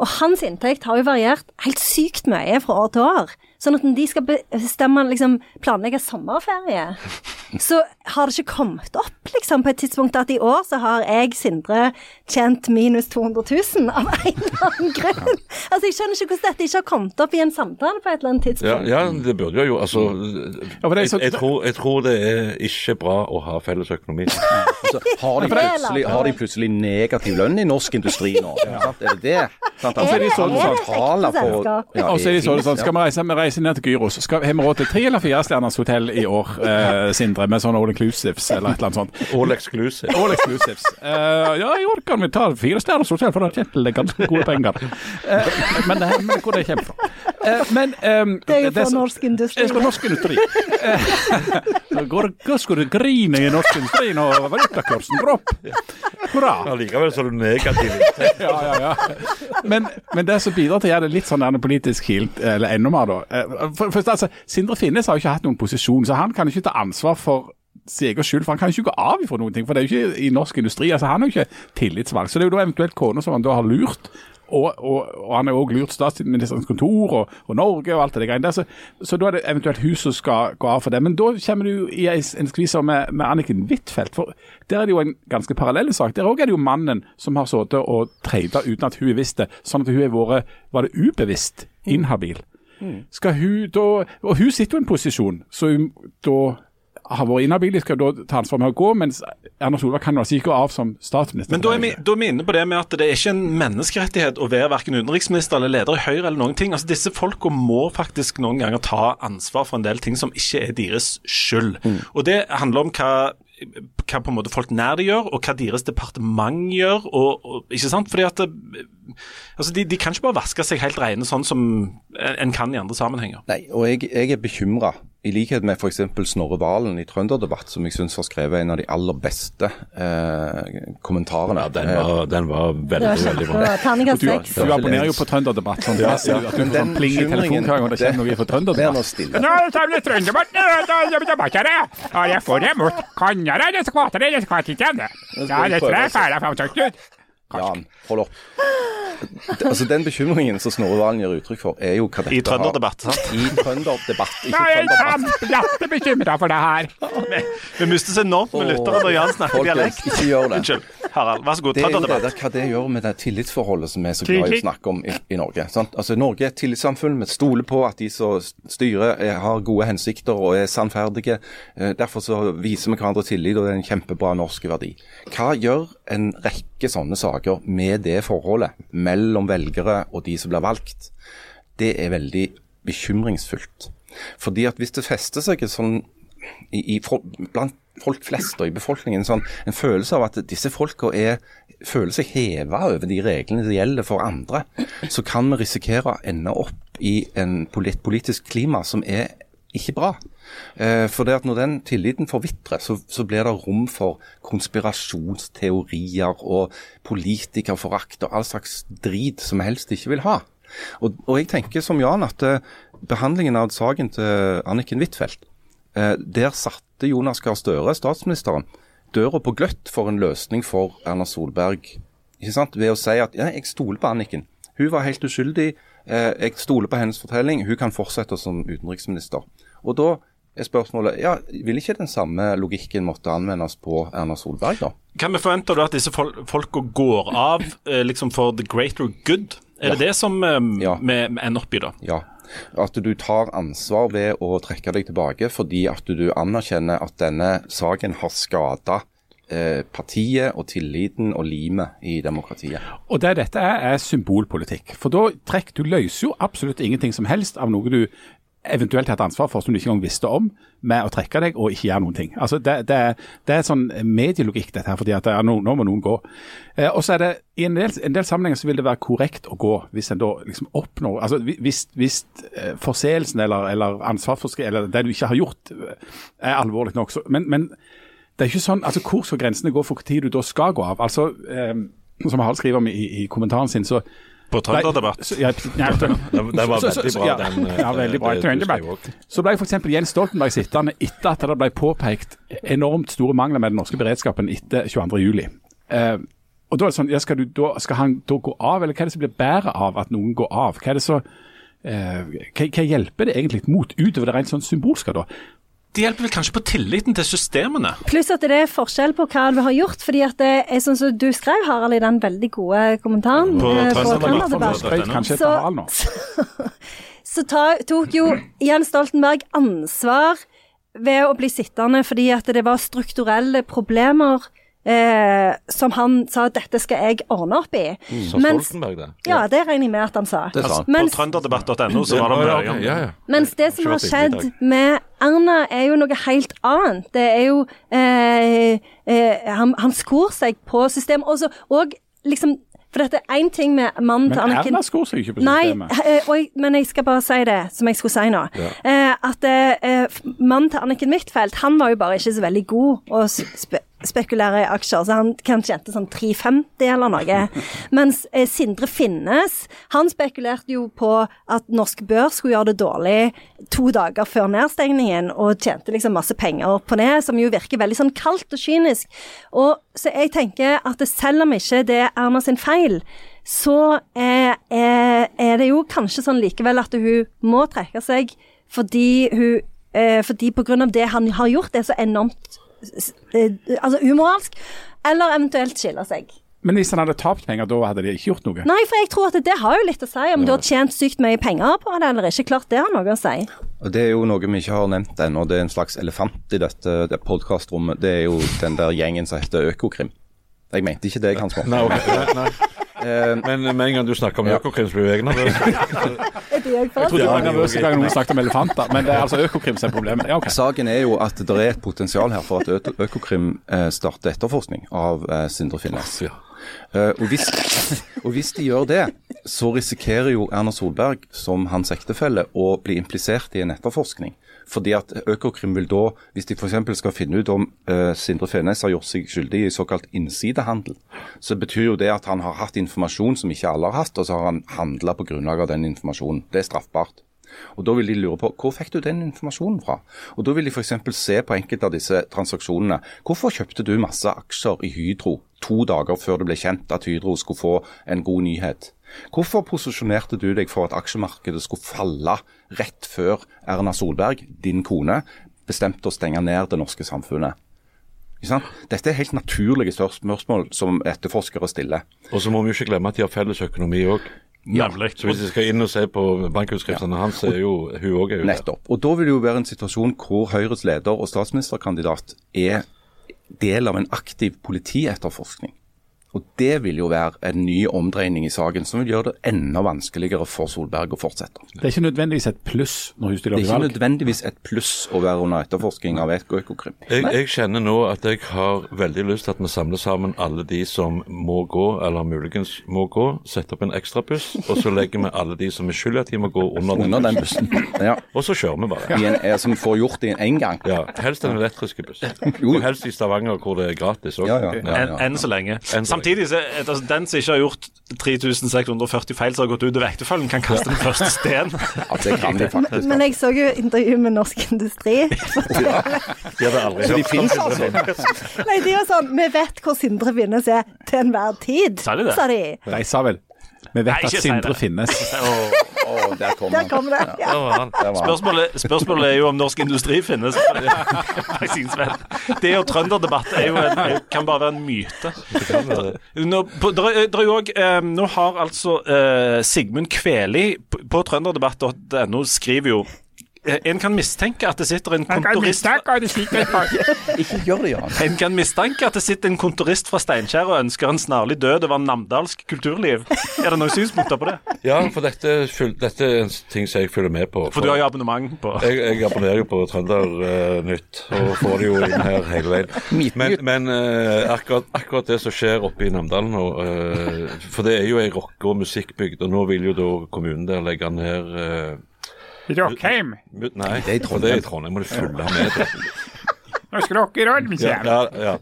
Og hans inntekt har jo variert helt sykt mye fra år til år. Sånn at når de skal bestemme, liksom, planlegge sommerferie, så har det ikke kommet opp liksom, på et tidspunkt at i år så har jeg, Sindre, tjent minus 200 000 av en eller annen grunn. Altså, Jeg skjønner ikke hvordan dette ikke har kommet opp i en samtale på et eller annet tidspunkt. ja det burde jo altså Ja, det er jeg, jeg, tror, jeg tror det er ikke bra å ha felles økonomi. Altså, har, de Ja, det er plutselig, har de plutselig negativ lønn i norsk industri nå? Ja. Er det det? Sant? Er det- sånn- er det er det, er det, selskap? Ja, Og så er de sånn, sånn, ja. reiser ned til Gyros. Skal, har vi råd til tre eller fire stjerners hotell i år, eh, Sindre, med sånn all inclusives eller et eller annet sånt? All exclusive. All exclusives. Uh, ja, i år kan vi ta fire stjerners hotell, for det er det ganske gode penger. Uh, men, det her- men hvor det kommer fra. Uh, men um, Det er jo fra så- norsk industri. Det er for norsk industri. Eh, går, hva skal du grine i norsk industri når valutakursen dropp? opp? Hurra. Allikevel så er du negativ. Ja, ja, ja. Men, men det som bidrar til å gjøre det litt sånn politisk kilt, eller enda mer, da eh, for, for, altså, Sindre Finnes har jo ikke hatt noen posisjon, så han kan jo ikke ta ansvar for sin egen skyld, for han kan jo ikke gå av ifra noen ting. For det er jo ikke i norsk industri. altså Han er jo ikke tillitsvalgt. Så det er jo da eventuelt kona som han da har lurt. Og, og, og han har jo òg lurt statsministerens kontor og, og Norge og alt det greiene der. Så, så da er det eventuelt hun som skal gå av for det. Men da kommer du i en, skvis med, med Anniken Huitfeldt. For der er det jo en ganske parallell sak. Der òg er det jo mannen som har sittet og treida uten at hun visste. Sånn at hun har vært, var det ubevisst, inhabil. Skal hun da Og hun sitter jo i en posisjon, så hun da har vært inhabil, skal da ta ansvar med å gå, mens Erna Solberg kan altså ikke gå av som statsminister. Men da er, vi, da er vi inne på det med at det er ikke en menneskerettighet å være verken utenriksminister eller leder i Høyre eller noen ting. Altså Disse folka må faktisk noen ganger ta ansvar for en del ting som ikke er deres skyld. Og det handler om hva hva på en måte folk nær de gjør, og hva deres departement gjør. Og, og, ikke sant? Fordi at det, altså de, de kan ikke bare vaske seg helt rene sånn som en kan i andre sammenhenger. Nei, og jeg, jeg er bekymra, i likhet med f.eks. Snorre Valen i Trønderdebatt, som jeg syns har skrevet en av de aller beste eh, kommentarene. Ja, den var, den var veldig, var veldig bra. Terningkast Du, seks. du abonnerer jo på Trønderdebatt. Sånn, Ja, at du får sånn pling i hver gang det kommer noe fra Trønderdebatt. ja, jeg får det mot Kanada, det skvater det, det skvater ikke. Ja, det tror jeg er ferdig framtrykt ut. Jan, hold opp. Altså, Den bekymringen som Snorre Valen gir uttrykk for, er jo hva dette I Trønderdebatt, sant? I Trønderdebatt, ikke Ja, jeg er Trønderdebatt. kjempebekymra for det her. Vi mister så enormt med lyttere når Jan snakker dialekt. ikke gjør det. Unnskyld. Harald, vær så god. Det er jo det Trønderdebatt. der, hva det gjør med det tillitsforholdet som vi er så glad i å snakke om i, i Norge. Sant? Altså Norge er et tillitssamfunn. Vi stoler på at de som styrer er, har gode hensikter og er sannferdige. Eh, derfor så viser vi hverandre tillit, og det er en kjempebra norsk verdi. Hva gjør en rekke sånne saker med det forholdet mellom velgere og de som blir valgt? Det er veldig bekymringsfullt. Fordi at hvis det fester seg sånn i, i, blant folk flest og i befolkningen sånn, en følelse av at disse folka er, føler seg heva over de reglene som gjelder for andre, så kan vi risikere å ende opp i en polit, politisk klima som er ikke bra. Eh, for det at når den tilliten forvitrer, så, så blir det rom for konspirasjonsteorier og politikerforakt og all slags drit som vi helst ikke vil ha. Og, og jeg tenker som Jan at eh, behandlingen av saken til Anniken Huitfeldt Eh, der satte Jonas Gahr Støre, statsministeren, døra på gløtt for en løsning for Erna Solberg. Ikke sant? Ved å si at ja, jeg stoler på Anniken. Hun var helt uskyldig. Eh, jeg stoler på hennes fortelling. Hun kan fortsette som utenriksminister. Og da er spørsmålet ja, vil ikke den samme logikken måtte anvendes på Erna Solberg, da? Kan vi forvente da at disse fol folka går av eh, liksom for the greater good? Er det det som eh, Ja. vi ender opp i, da? Ja. At du tar ansvar ved å trekke deg tilbake fordi at du anerkjenner at denne saken har skada eh, partiet og tilliten og limet i demokratiet. Og det dette er, er symbolpolitikk. For da trekk, du løser jo absolutt ingenting som helst av noe du eventuelt hatt ansvar for som du ikke engang visste om, med å trekke deg og ikke gjøre noen ting. Altså det, det, det er sånn medielogikk dette her, fordi at nå, nå må noen gå. Eh, og så er det I en del, en del sammenhenger så vil det være korrekt å gå hvis en da liksom oppnår altså Hvis, hvis eh, forseelsen eller, eller ansvarsforskrift eller det du ikke har gjort, eh, er alvorlig nok. Så, men, men det er ikke sånn, altså Hvor skal grensene gå for når du da skal gå av? Altså, eh, Som Harald skriver om i, i kommentaren sin, så På Trønderdebatt? Ja, ja, det, det var veldig bra, den. eh, Ja, veldig bra. var- også. så ble f.eks. Jens Stoltenberg sittende etter at det ble påpekt enormt store mangler med den norske beredskapen etter 22.07. Eh, og da er det sånn, ja, skal, du, da, skal han da gå av, eller hva er det som blir bedre av at noen går av? Hva er det så, eh, hva, hva hjelper det egentlig mot, utover det rent sånn symbolske? da? Det hjelper vel kanskje på tilliten til systemene? Pluss at det er forskjell på hva du har gjort. fordi at det er sånn som du skrev, Harald, i den veldig gode kommentaren På eh, på Trønderdebatt. Så, kanskje Så- så ta, tok jo Jens Stoltenberg ansvar ved å bli sittende fordi at det var strukturelle problemer eh, som han sa at dette skal jeg ordne opp i. Sa Mens, Stoltenberg det? ja, det regner jeg med at han sa. Det sa han. På Mens, trønderdebatt.no så var det mye Ja, ja, ja. mens det som har skjedd med Erna, er jo noe helt annet. Det er jo eh, eh, han, han skor seg på systemet. Og så- og liksom For dette er én ting med mannen til Anniken Men Erna skor seg ikke på Nei, systemet. eh, jeg, men jeg skal bare si det som jeg skulle si nå. Eh, at eh, mannen til Anniken Huitfeldt, han var jo bare ikke så veldig god å s- spe spekulere i aksjer, så han kan tjente sånn 350 eller noe. Mens eh, Sindre Finnes, han spekulerte jo på at norsk børs skulle gjøre det dårlig to dager før nedstengningen, og tjente liksom masse penger på det, som jo virker veldig sånn kaldt og kynisk. Og så jeg tenker at selv om ikke det er Erna sin feil, så er, er, er det jo kanskje sånn likevel at hun må trekke seg fordi hun eh, fordi av det han har gjort, er så enormt altså umoralsk, eller eventuelt skille seg. Men hvis han hadde tapt penger, da hadde de ikke gjort noe? Nei, for jeg tror at det har jo litt å si om du har tjent sykt mye penger på det eller ikke. Klart det har noe å si. Og Det er jo noe vi ikke har nevnt ennå. Det er en slags elefant i dette det podkastrommet. Det er jo den der gjengen som heter Økokrim. Jeg mente ikke deg, Hans Morten. Nei, nei, nei. Men med en gang du snakker om Økokrim, så blir jeg nervøs. Er jeg trodde det var nervøs hver gang noen snakket om elefanter, men det er altså Økokrim som er problemet. Ja, okay. Saken er jo at det er et potensial her for at Økokrim eh, starter etterforskning av eh, Sindre Finnes. Ja. Eh, og, hvis, og hvis de gjør det, så risikerer jo Erna Solberg som hans ektefelle å bli implisert i en etterforskning. Fordi at Økokrim vil da, hvis de f.eks. skal finne ut om uh, Sindre Fenes har gjort seg skyldig i såkalt innsidehandel, så betyr jo det at han har hatt informasjon som ikke alle har hatt, og så har han handla på grunnlag av den informasjonen. Det er straffbart. Og Da vil de lure på hvor fikk du den informasjonen fra? Og Da vil de f.eks. se på enkelte av disse transaksjonene. Hvorfor kjøpte du masse aksjer i Hydro to dager før det ble kjent at Hydro skulle få en god nyhet? Hvorfor posisjonerte du deg for at aksjemarkedet skulle falle rett før Erna Solberg, din kone, bestemte å stenge ned det norske samfunnet? Dette er helt naturlige spørsmål som etterforskere stiller. Og så må vi jo ikke glemme at de har felles økonomi òg. Ja. Så hvis vi skal inn og se på bankutskriftene hans, så er jo hun òg ute. Nettopp. Og da vil det jo være en situasjon hvor Høyres leder og statsministerkandidat er del av en aktiv politietterforskning. Og det vil jo være en ny omdreining i saken som vil gjøre det enda vanskeligere for Solberg å fortsette. Det er ikke nødvendigvis et pluss når hun stiller valg? Det er ikke nødvendigvis et pluss å være under etterforskning av Økokrim. Jeg, jeg kjenner nå at jeg har veldig lyst til at vi samler sammen alle de som må gå, eller muligens må gå, setter opp en ekstra buss, og så legger vi alle de som er skyld i at de må gå under den. Under den bussen. Ja. Og så kjører vi bare. I en, eh, som får gjort det én gang. Ja, Helst en elektrisk buss. Jo. Og helst i Stavanger hvor det er gratis òg. Ja, ja, ja. Enn en så lenge. En så Samtidig, så, er altså, den som ikke har gjort 3640 feil som har gått ut utover ektefellen, kan kaste den første sten. Ja. Men jeg så jo intervju med Norsk Industri. ja, De hadde aldri Så de finnes altså. Nei, de var sånn Vi vet hvor Sindre Finnes er til enhver tid, Sa de det? sa de. De sa vel Vi vet Nei, at si Sindre finnes. Oh, der kom Der han. kom det. Ja. Der var han. Der var han. Spørsmålet, spørsmålet er jo om norsk industri finnes. Det og trønderdebatt er jo en, kan bare være en myte. Nå, på, der, der jo også, eh, nå har altså eh, Sigmund Kveli på, på trønderdebatt.no skriver jo en kan mistenke at det sitter en kontorist. En kan mistenke at det sitter en kontorist fra Steinkjer og ønsker en snarlig død over namdalsk kulturliv. Er det noen synspunkter på det? Ja, for dette, dette er en ting som jeg følger med på. For du har jo abonnement på Jeg, jeg abonnerer jo på Trøndernytt og får det jo inn her hele veien. Men, men uh, akkurat, akkurat det som skjer oppe i Namdalen nå uh, For det er jo ei rocke- og musikkbygd, og nå vil jo da kommunen der legge ned eh, Rockheim. Nei, Det er i for det er i Trondheim. Må du følge med dere råde, min Ja, kjære. ja, ja.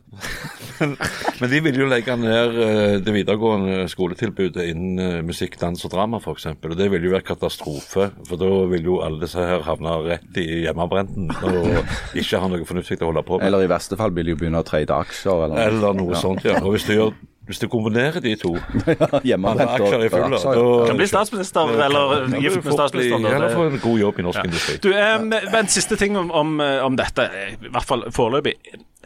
Men de vil jo legge ned eh, det videregående skoletilbudet innen eh, musikk, dans og drama f.eks. Og det vil jo være katastrofe, for da vil jo alle disse her havne rett i hjemmebrenten og ikke ha noe fornuftig å holde på med. Eller i verste fall vil de jo begynne å trade aksjer. Eller, Eller noe sånt, ja. Og hvis du, gjør, hvis du kombinerer de to Hjemmebrent er aksjer i fulle. ja. Kan bli statsminister, eller gift med statsministeren. Eller få en god jobb i norsk industri. Du, eh, En siste ting om, om, om dette, i hvert fall foreløpig.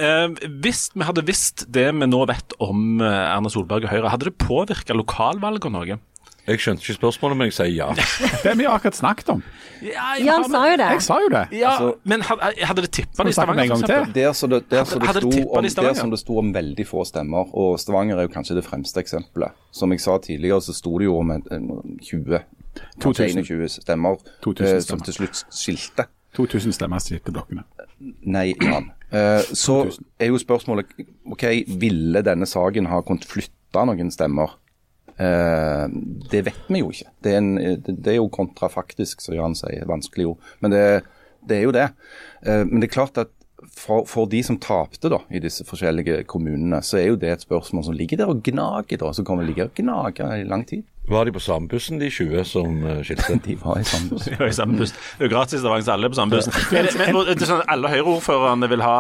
Eh, hvis vi hadde visst det vi nå vet om eh, Erna Solberg og Høyre, hadde det påvirka lokalvalget noe? Jeg skjønte ikke spørsmålet, men jeg sier ja. Det har vi akkurat snakket om. Ja, han sa jo det. Jeg sa jo det. Ja, men hadde, hadde det tippa det i Stavanger, for eksempel? Der som det, der som det, Hadde det sto tippet om, i Stavanger? der som det sto om veldig få stemmer, og Stavanger er jo kanskje det fremste eksempelet. Som jeg sa tidligere, så sto det jo om en, en 20 kanskje 2000. 21 stemmer 2000 eh, som stemmer. til slutt skilte. 2000 stemmer stilte blokkene. Nei, Jan. Eh, så er jo spørsmålet OK, ville denne saken ha kunnet flytte noen stemmer? Eh, det vet vi jo ikke. Det er, en, det, er jo kontrafaktisk, som Jan sier. Vanskelig jo. Men det, det er jo det. Eh, men det er klart at for, for de som tapte da, i disse forskjellige kommunene, så er jo det et spørsmål som ligger der og gnager, da, som kommer ligge og gnage i lang tid. Var de på samme bussen, de 20 som eh, skilte? De var i samme buss. var i samme buss. Det er gratis i Stavanger, så alle er på samme bussen. Men, men, sånn, alle Høyre-ordførerne vil, ha,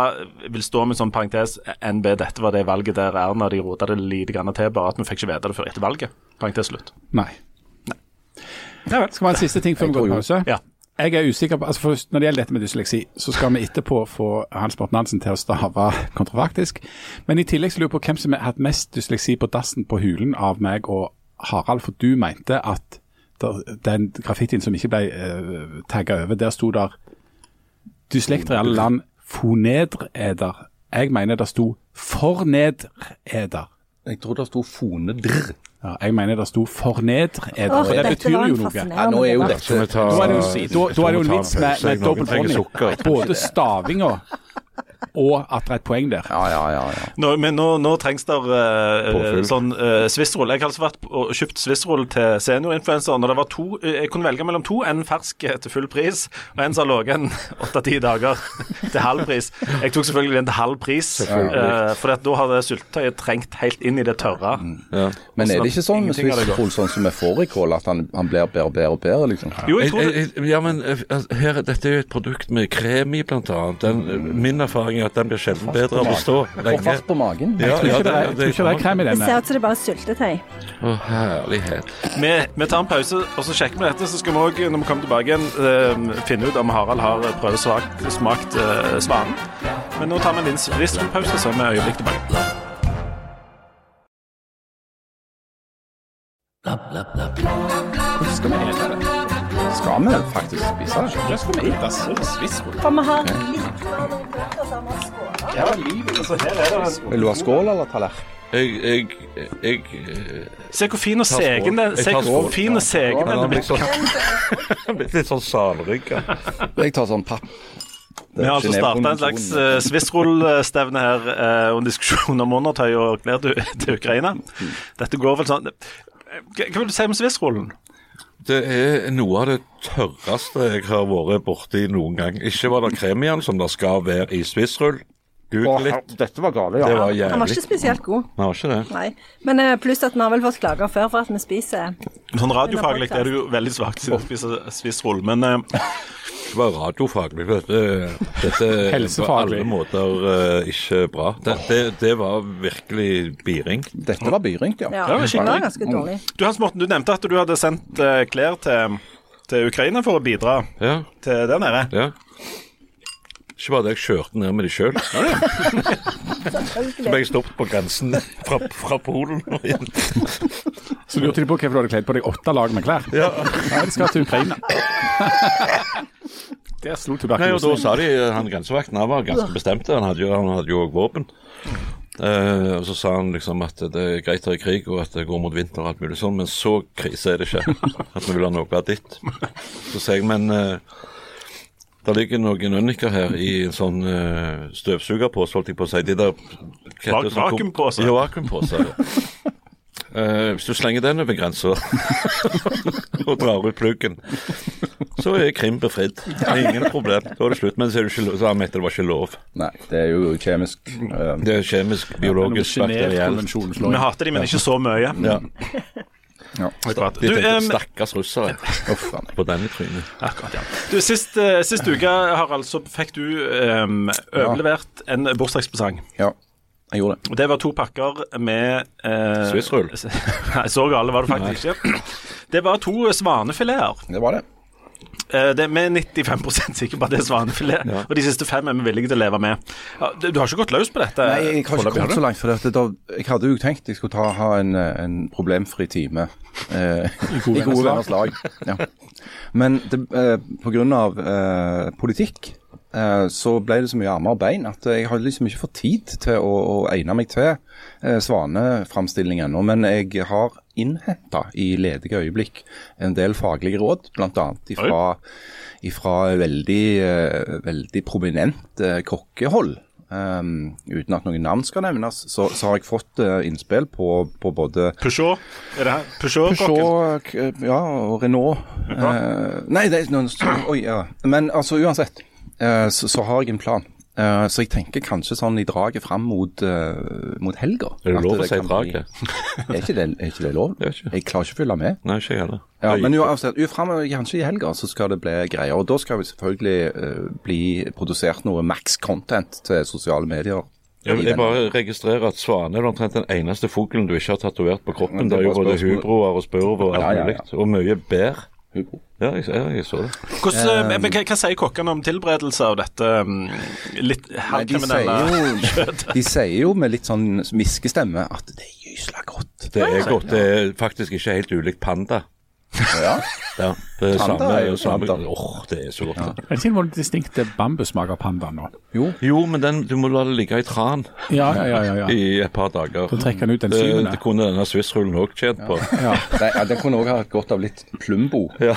vil stå med sånn parentes NB, dette var det valget der Erna de rota det lite grann til, bare at vi fikk ikke vite det før etter valget. Parentes slutt. Nei. Nei. Skal vi ha en siste ting før vi går i pause? Ja. Jeg er usikker på, altså Når det gjelder dette med dysleksi, så skal vi etterpå få Hans Morten Hansen til å stave kontrafaktisk. Men i tillegg så lurer jeg på hvem som har hatt mest dysleksi på dassen på Hulen av meg og Harald. For du mente at den graffitien som ikke ble uh, tagga over, der sto der dyslekter i alle land fonedreder. Jeg mener det sto fornedreder. Jeg tror det sto fonedrr. Ja, jeg mener det sto fornedreder. oh, for det betyr jo noe. Ja, nå er jo dette Da er det jo, en vits med, med sukker. Både stavinga og at det er et poeng der. Ja, ja, ja. ja. Nå, men nå, nå trengs det uh, sånn uh, Swissroll. Jeg har altså vært og kjøpt Swissroll til seniorinfluensere når det var to eh, Jeg kunne velge mellom to. En fersk eh, til full pris, og en som har ligget en åtte-ti dager til halv pris. Jeg tok selvfølgelig den til halv pris, uh, for da hadde syltetøyet trengt helt inn i det tørre. Ja. Men er det ikke sånn med Ingenting av det går. Swiss sånn som med fårikål, at han, han blir bedre og bedre og bedre, liksom? Jo, jeg tror det. ja, men eh, altså, her, dette er jo et produkt med krem i, blant annet. Den, eh, min erfaring er at den blir sjelden bedre av å stå lenge. Og fast på magen. Ja, Jeg tror ja, ikke det er, det, det er krem i Det denne. ser ut som det er bare syltetøy. Å, herlighet. Vi, vi tar en pause, og så sjekker vi dette. Så skal vi òg, når vi kommer tilbake igjen, eh, finne ut om Harald har prøvesmakt smakt, uh, svanen. Men nå tar vi en liten Swissroll-pause, så er vi øyeblikk tilbake. Skal vi det? Skal vi faktisk spise det? Ja, skal vi ikke spise For vi har litt livet. Altså, her er det Vil du ha skål eller tallerken? Jeg, jeg, jeg eh, Se hvor fin og segen den Se hvor fin og segen den er blitt litt sånn salrygga. Jeg tar sånn papp. Vi har altså starta en slags uh, Swissroll-stevne her, uh, og en diskusjon om undertøy og klær til, til Ukraina. Dette går vel sånn hva vil du si om Swissrollen? Det er noe av det tørreste jeg har vært borti noen gang. Ikke var det krem i den som det skal være i spissrull. Google litt. Dette var gale, ja. Det var Han var ikke spesielt god. Han var ikke det. Nei. Men eh, pluss at vi har vel fått klager før for at vi spiser Sånn radiofaglig er det jo veldig svakt siden å spise spissrull, men eh, Det var radiofaglig. Dette. Dette er på alle måter uh, ikke bra. Det, det, det var virkelig biring. Dette var byringt, ja. Ja, det var det skikkelig. var ganske dårlig. du Hans Morten, du nevnte at du hadde sendt eh, klær til til Ukraina for å bidra Ja, til der nede. ja. Ikke bare det, jeg kjørte ned med de sjøl. Så ble jeg stoppet på grensen fra, fra Polen og inn. Så lurte de på hvorfor du hadde kledd på deg åtte lag med klær. Ja. Nei, det skal til Ukraina. Der slo Nei, og da sa de, han grensevakten han var ganske bestemt, han hadde jo, han hadde jo også våpen. Eh, og så sa han liksom at det er greit å ha krig og at det går mot vinter og alt mulig sånn, men så krise er det ikke. At vi vil ha noe av ditt. Så sa jeg, men eh, det ligger noen unniker her i en sånn uh, støvsugerpose, holdt jeg på å si. De der Vakuumpose? Ja, vakuumpose. Eh, hvis du slenger den over grensa og drar ut pluggen, så er Krim befridd. Det er ingen problem. Da er det slutt. Men så er det ikke lov, så han mente det var ikke lov. Nei, det er jo kjemisk Uh, Det er kjemisk, biologisk. Genèvekonvensjonen Vi hater de, men ikke så mye. Ja. Akkurat. De Du, tenkte em, stakkars russere Uff, på den i trynet. akkurat, ja. du sist, uh, sist uke, Harald, så fikk du um, overlevert en bursdagspresang. Ja, jeg gjorde det. Og Det var to pakker med uh, Swissrull? Så gale var det faktisk ikke. Det var to svanefileter. Det var det. Eh, det er vi er 95 sikre på at det er svanefilet, og de siste fem er vi villige til å leve med. Du, du har ikke gått løs på dette? Nei, jeg har ikke kommet så langt. For dette, da, jeg hadde jo tenkt jeg skulle ta, ha en, eh, en problemfri time eh, i gode venners lag. Ja. Men det, eh, på grunn av eh, politikk så ble det så mye armer og bein at jeg har liksom ikke fått tid til å, å egne meg til eh, svaneframstilling ennå. Men jeg har innhenta i ledige øyeblikk en del faglige råd, bl.a. ifra, ifra veldig, eh, veldig prominent eh, kokkehold. Um, uten at noen navn skal nevnes, så, så har jeg fått uh, innspill på, på både Peugeot? Er det her? Peugeot-kokken? Peugeot, ja, og Renault. Uh, nei, det noen Oi, ja. Men altså, uansett, eh, så, så har jeg en plan. Eh, så jeg tenker kanskje sånn i draget fram mot, uh, mot helga. Er det lov å si draget? Er ikke det, er ikke det lov? Det ikke. Jeg klarer ikke å følge med. Nei, ikke heller. Ja, men uansett, kanskje i helga så skal det bli greier. Og da skal vi selvfølgelig uh, bli produsert noe max content til sosiale medier. Jeg, jeg bare registrerer at svane er omtrent den eneste fuglen du ikke har tatovert på kroppen. Det er jo både hubroer og spurv og alt Ja, ja, ja. mulig. Og mye bær. Hubro. Ja, jeg, jeg, jeg så det. Hvordan, um, men, hva, hva sier kokkene om tilberedelse av dette um, litt halvkriminelle sier de sier jo med litt sånn miskestemme at det er gysla godt. Det er godt. Det er faktisk ikke helt ulikt panda. Ja. Ja, det er Panda samme, er jo samme panda. Åh, det er så godt. Ja. Er det ikke noen distinkte bambussmak av panda nå? Jo. Jo, men den, du må la det ligge i tran Ja, ja, ja. ja, ja. i et par dager. Så trekker den ut den syvende. det kunne denne swissrullen òg tjent på. ja. Nei, ja, Den kunne òg ha godt av litt Plumbo. Ja.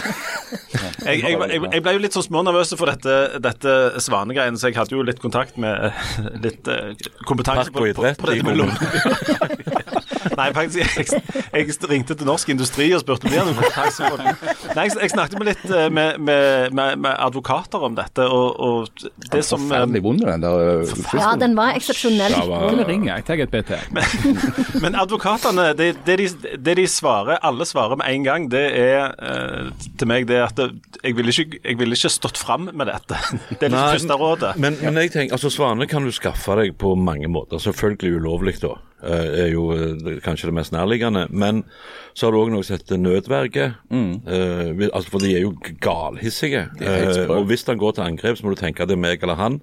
Jeg, jeg, jeg, jeg ble jo litt sånn smånervøs for dette, dette svanegreiene, så jeg hadde jo litt kontakt med eh, litt eh, kompetanse på, og på, på dette. Nei, faktisk, jeg, jeg ringte til Norsk Industri og spurte om de hadde det. Nei, jeg, jeg snakket med litt eh, med, med, med, med advokater om dette, og, og det som eh, Forferdelig vond, den der. fristen. Ja, den var eksepsjonell. vond. Ringer jeg. Tar et BT. Men advokatene, det, det, de, det de svarer, alle svarer med en gang, det er eh, til meg det at det, jeg ville ikke, jeg ville ikke stått fram med dette. Det er litt første rådet. Men, men jeg tenker, altså svane kan du skaffe deg på mange måter. Selvfølgelig ulovlig, da. Eh, er jo eh, kanskje det mest nærliggende. Men så har du òg noe som heter nødverge. Eh, vi- altså, for de er jo galhissige. Mm. er Eh, og hvis han går til angrep, så må du tenke at det er meg eller han.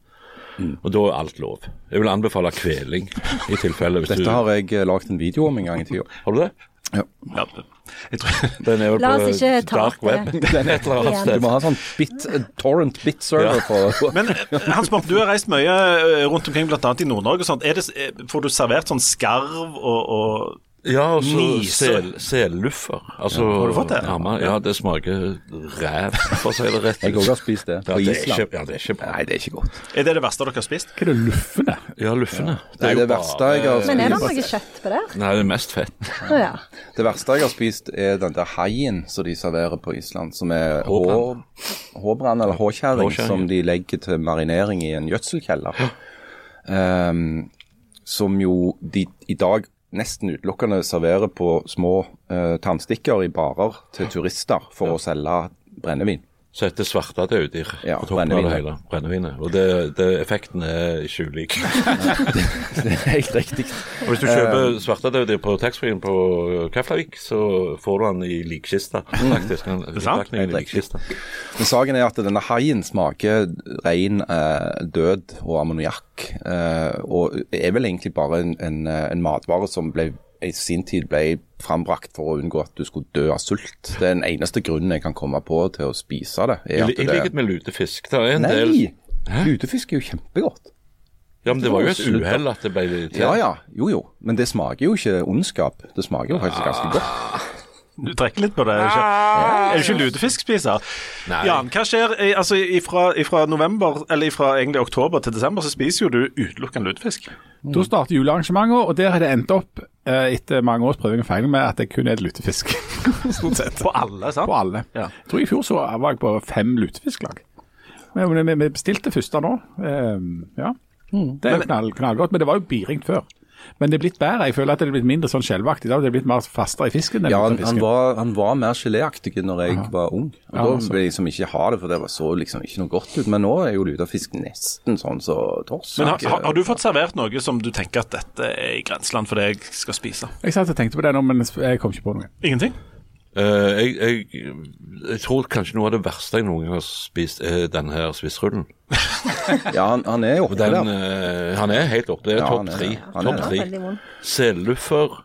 Mm. Og da er alt lov. Jeg vil anbefale kveling i tilfelle. Dette du, har jeg eh, lagd en video om en gang i tida. Har du det? Ja, ja. Den er vel La oss ikke ta dark det. web. Den er et eller annet sted. Du må ha sånn bit, eh, torrent bit-server for men eh, Hans Morten, du har reist mye eh, rundt omkring, bl.a. i Nord-Norge. og sånt. Det, Får du servert sånn skarv og, og Ja, og så sel, selluffer. Altså, Har du fått det? armer. Ja, det smaker ræv, for å si det rett Jeg òg har spist det. Ja, På det Island. ikke, ja, det er ikke bra. Nei, det er ikke godt. Er det det verste dere har spist? Hva er det luffene? Ja, luffene. Nei, er Nei, det verste jeg har Men er det noe kjøtt på der? Nei, det er mest fett. Ja. Det verste jeg har spist, er den der haien som de serverer på Island, som er Håbrand. hår- eller håkjerring, Håkjerring, som de legger til marinering i en gjødselkjeller. Um, som jo de i dag nesten utelukkende serverer på små eh, tannstikker i barer til turister for å selge brennevin. Som heter svartedauddyr. Ja, på toppen av det hele. Brennevinet. Og det, det, effekten er ikke ulik. Det er helt riktig. Og hvis du kjøper svartedauddyr på taxfree-en på Keflavik, så får du den i likkista, faktisk. En sant? innpakning i. Men saken er at denne haien smaker ren eh, død og ammoniakk. Eh, og er vel egentlig bare en, en, eh, en matvare som ble, i sin tid ble frambrakt for å unngå at du skulle dø av sult. Det er den eneste grunnen jeg kan komme på til å spise det. I, Er I likhet med lutefisk. Det er en del Nei! Lutefisk er jo kjempegodt. Ja, men det var jo et uhell at det ble til. Ja ja, jo jo. Men det smaker jo ikke ondskap. Det smaker jo faktisk ganske godt. Du trekker litt på det. Er ikke, er du ikke lutefiskspiser? Nei. Jan, hva skjer i- altså, ifra, ifra november, eller ifra egentlig oktober til desember, så spiser jo du utelukkende lutefisk. Da starter julearrangementet, og der har det endt opp eh, etter mange års prøving og feil med at jeg kun er lutefisk. Stort sett. På alle, sant? På alle. Ja. Jeg tror i fjor så var jeg på fem lutefisklag. Men vi, bestilte første nå. Eh, ja. Det er knall, knallgodt, men det var jo biringt før. Men det er blitt bedre. Jeg føler at det er blitt mindre sånn skjelvaktig. Da. Det er blitt mer fastere i fisken. Ja, han, han, var, han var mer geléaktig når jeg var ung. Og Ja, Da altså. ville jeg liksom ikke ha det, for det var så liksom ikke noe godt ut. Men nå er jo lutefisk nesten sånn som så torsk. Men har, har, har du fått servert noe som du tenker at dette er i grenseland for det jeg skal spise? Jeg satt og tenkte på det nå, men jeg kom ikke på noe. Ingenting? Eh, jeg, jeg, jeg tror kanskje noe av det verste jeg noen gang har spist, er denne her swissrullen. Ja, han, han er jo oppe den, der. Uh, han er helt oppe. Det er Ja, topp tre. Ja. Han Topp det. tre. Selluffer,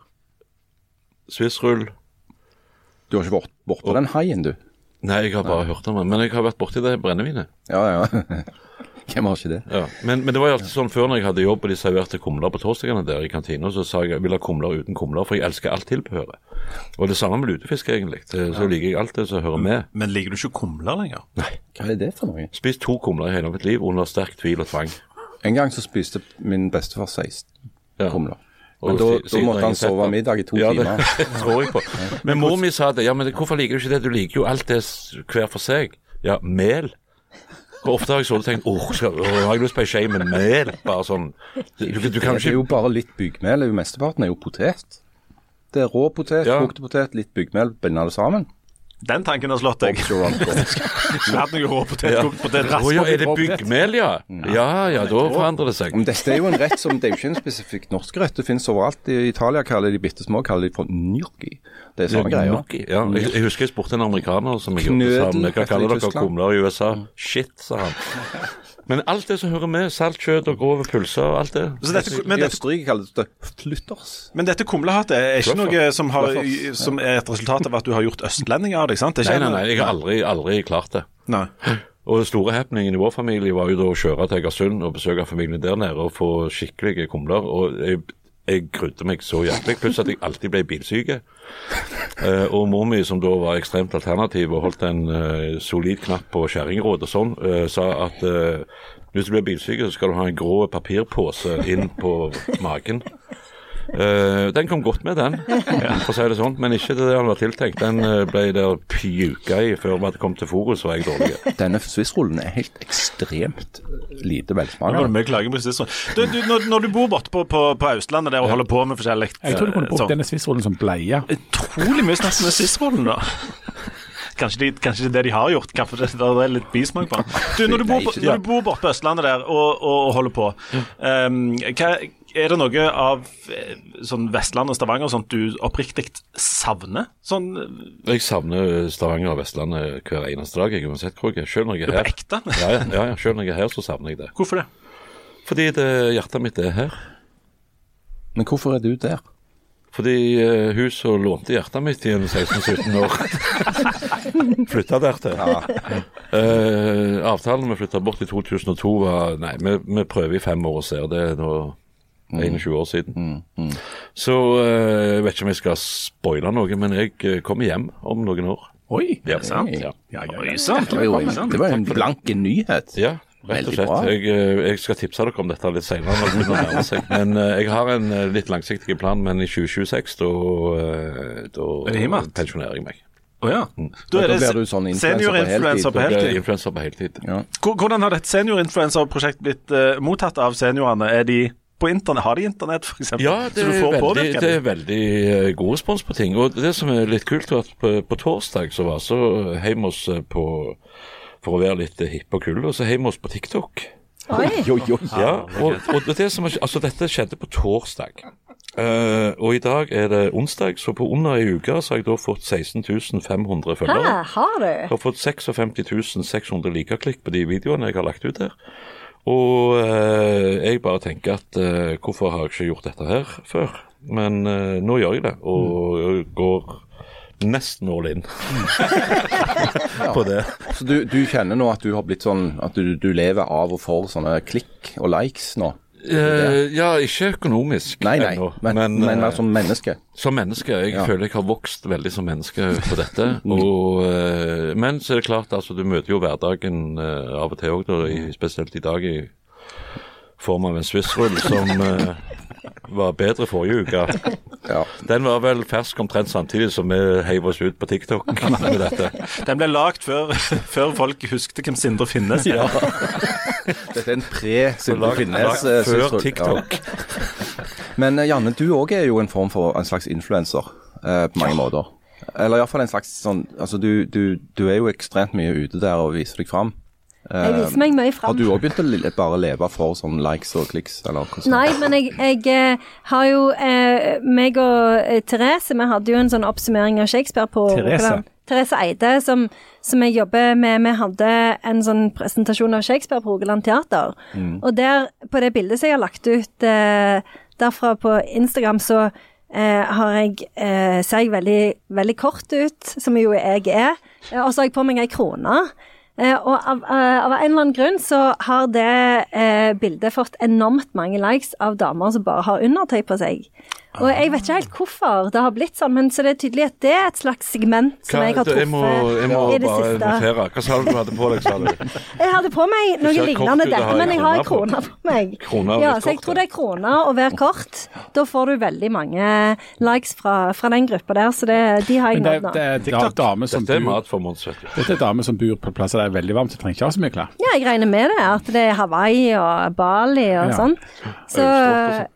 swissrull Du har ikke vært borti den haien, du? Nei, jeg har bare hørt om den. Men jeg har vært borti det brennevinet. Ja, ja. Hvem har ikke det? Ja. Men, men det var jo alltid sånn før når jeg hadde jobb og de serverte kumler på torsdagene der i kantina, så sa jeg jeg vil ha kumler uten kumler, for jeg elsker alt tilbehøret. Og det samme med lutefisk, egentlig. Det- Så liker jeg alt det som hører med. Men liker du ikke kumler lenger? Nei. Hva er det for noe? Spist to kumler i hele mitt liv under sterk tvil og tvang. En gang så spiste min bestefar 16 Ja. kumler. Men da, da måtte han sove middag i to ja, timer. Det tror jeg på. Men mor mi sa det. Ja, men hvorfor liker du ikke det? Du liker jo alt det hver for seg. Ja, mel. Og ofte har jeg så tenkt åh, skal, åh, har jeg lyst på ei skje med mel? Bare sånn. Du, du, kan Det er jo jo bare litt byggmel. Mesteparten er jo potet. Det er rå potet, Ja. kokte potet, litt byggmel, binder det sammen. Den tanken har slått deg. Vi hadde noe rå potet, Ja. potet, Å ja, er det byggmel, ja? Ja ja, da forandrer det seg. Men dette er jo en rett som Det er jo ikke en spesifikk norsk rett. Det finnes overalt. I Italia kaller de bitte små kaller de for gnocchi. Det er samme greia. Ja, jeg, jeg husker jeg spurte en amerikaner som jeg jobbet sammen med. Hva kaller dere kumler i USA? Shit, sa han. Men alt det som hører med, salt, kjøtt og grove pølser og alt det. Så dette, men, I Østerrike kalles det flutters. men dette kumlehatet er ikke noe som, har, som er et resultat av at du har gjort østlending av deg, sant? Det Nei, nei, nei, jeg har aldri, aldri klart det. Nei. Og den store happeningen i vår familie var jo da å kjøre til Egersund og besøke familien der nede og få skikkelige kumler. Og jeg, jeg grudde meg så jævlig. Pluss at jeg alltid ble bilsyke. Eh, og mor mi, som da var ekstremt alternativ og holdt en eh, solid knapp på kjerringråd og sånn, eh, sa at eh, hvis du blir bilsyk, så skal du ha en grå papirpose inn på magen. Eh, den kom godt med, den, for å si det sånn. Men ikke det den var tiltenkt. Den eh, ble der pjuka i før vi hadde kommet til Forus, var jeg dårlig. Denne swissrollen er helt ekstremt lite Nå velsmakende. på sist. Du, du, når, når du bor borte på, på, på Østlandet der og holder på med forskjellig Jeg tror du kunne eh, brukt sånn. denne swissrollen som bleie. Utrolig mye snakk med swissrullen, da. Kanskje, de, kanskje det er det de har gjort. Kanskje det, det er litt bismak på den. Du, når du bor, på, når du bor borte på Østlandet der og, og, og holder på, um, hva, er det noe av eh, sånn Vestland og Stavanger sånt du oppriktig savner? Sånn eh, Jeg savner Stavanger og Vestlandet hver eneste dag, jeg, uansett hvor jeg er. Selv når jeg er her. ekte? Ja, ja, ja, ja, selv når jeg er her, så savner jeg det. Hvorfor det? Fordi det, hjertet mitt er her. Men hvorfor er du der? Fordi uh, hun som lånte hjertet mitt i en 16-17 år, flytta dertil. Eh, avtalen vi flytta bort i 2002 var Nei, vi, vi prøver i fem år og ser. Det nå 21 år siden. Så eh, jeg vet ikke om jeg skal spoile noe, men jeg eh, kommer hjem om noen år. Oi! Ja, sant? Ja. Ja, ja, Oi ja. Det var jo en, det var en blank nyhet. Ja, rett og slett. Jeg, eh, jeg skal tipse dere om dette litt senere. det. Men jeg har en litt langsiktig plan, men i 2026 da, da Er det pensjonerer jeg meg. Å ja. Da Da er det blir du sånn influencer på seniorinfluencer på heltid. på heltid. Ja. Hvordan har dette seniorinfluencerprosjektet blitt uh, mottatt av seniorene? Er de på internett? Har de internett, f.eks.? Ja, det så du er, veldig, det er veldig eh, god respons på ting. Og det som er litt kult, var at på, på torsdag så var så hjemme hos eh, på for å være litt hipp og kule, så hjemme oss på TikTok. Oi. Oi, oi, Ja, og, og det, som, er- altså Dette skjedde på torsdag. Uh, og i dag er det onsdag, så på under ei uke så har jeg da fått 16.500 følgere. Hæ, har du? Jeg har fått 56.600 600 likeklikk på de videoene jeg har lagt ut der. Og eh, jeg bare tenker at eh, hvorfor har jeg ikke gjort dette her før? Men eh, nå gjør jeg det, og jeg går nesten all in på det. Så du, du kjenner nå at du har blitt sånn at du, du lever av og for sånne klikk og likes nå? Eh, ja, ikke økonomisk Nei, nei, ennå, men, men, men uh, som menneske. Som menneske. Jeg Ja. føler jeg har vokst veldig som menneske på dette. og, uh, men så er det klart, altså, du møter jo hverdagen av og til òg, spesielt i dag i form av en swissrull som var bedre forrige uke. Ja. Den var vel fersk omtrent samtidig som vi heiv oss ut på TikTok med dette. Den ble lagd før, før folk husket hvem Sindre Finnes var. Dette er en pre-Sylvi Finnes. eh, før. TikTok. Ja. Men eh, Janne, du òg er jo en form for en slags influenser eh, på mange måter. Eller iallfall en slags sånn Altså, du, du, du er jo ekstremt mye ute der og viser deg fram. Jeg viser meg mye Har du òg begynt å bare leve for sånn likes og kliks, eller hvordan? Nei, men jeg, jeg eh, har jo eh, meg og eh, Therese, vi hadde jo en sånn oppsummering av Shakespeare på Therese? Rogaland. Therese Eide, som, som jeg jobber med. Vi hadde en sånn presentasjon av Shakespeare på Rogaland Teater. Og der, på det bildet som jeg har lagt ut eh, derfra på Instagram, så eh, har jeg, eh, ser jeg veldig, veldig kort ut, som jo jeg er. Eh, og så har jeg på meg ei krone. Eh, og av, eh, av en eller annen grunn så har det eh, bildet fått enormt mange likes av damer som bare har undertøy på seg. Og jeg vet ikke helt hvorfor det har blitt sånn, men så det er tydelig at det er et slags segment som jeg har truffet jeg må, siste jeg må i det bare siste. notere. Hva sa du du hadde på deg, sa du? Jeg hadde på meg noe lignende dette, men jeg har en krone på meg. Krone ja, så jeg tror det er krone å være kort. Da får du veldig mange likes fra, fra den gruppa der, så det, de har jeg nådd nå. det er damer som Dette er mat for Mons, vet du. Dette er damer som bor på plasser der det er veldig varmt, så trenger ikke ha så mye klær. Ja, jeg regner med det, at det er Hawaii og Bali og Ja. sånn. Så,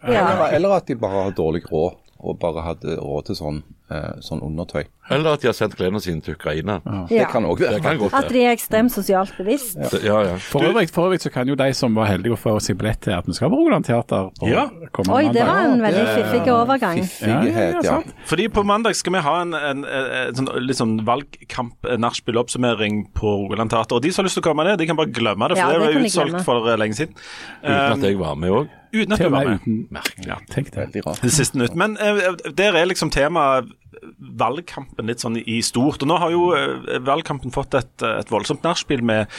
ja. Eller, at de bare har dårlig råd, og bare hadde råd til sånn, eh, sånn undertøy. Eller at de har sendt klærne sine til Ukraina. Det kan òg være. Det kan godt At de er ekstremt sosialt bevisst. Ja, ja. For øvrig, for øvrig så kan jo de som var heldige å få seg billett til at vi skal på Rogaland Teater på Ja. kommende Oi, det var en veldig fiffig overgang. Fiffighet, ja. Fordi på mandag skal vi ha en, en, en, en sånn, litt sånn valgkamp-nachspiel-oppsummering på Rogaland Teater. Og de som har lyst til å komme ned, de kan bare glemme det, for Ja, det det var utsolgt for eh, lenge siden. Uten Um, at jeg var med òg. uten at du var med med. Merkelig. Ja, tenk det. Veldig rart. Det siste nytt. Men uh, der er liksom temaet valgkampen litt sånn i stort. Og nå har jo eh, valgkampen fått et, et voldsomt nachspiel med,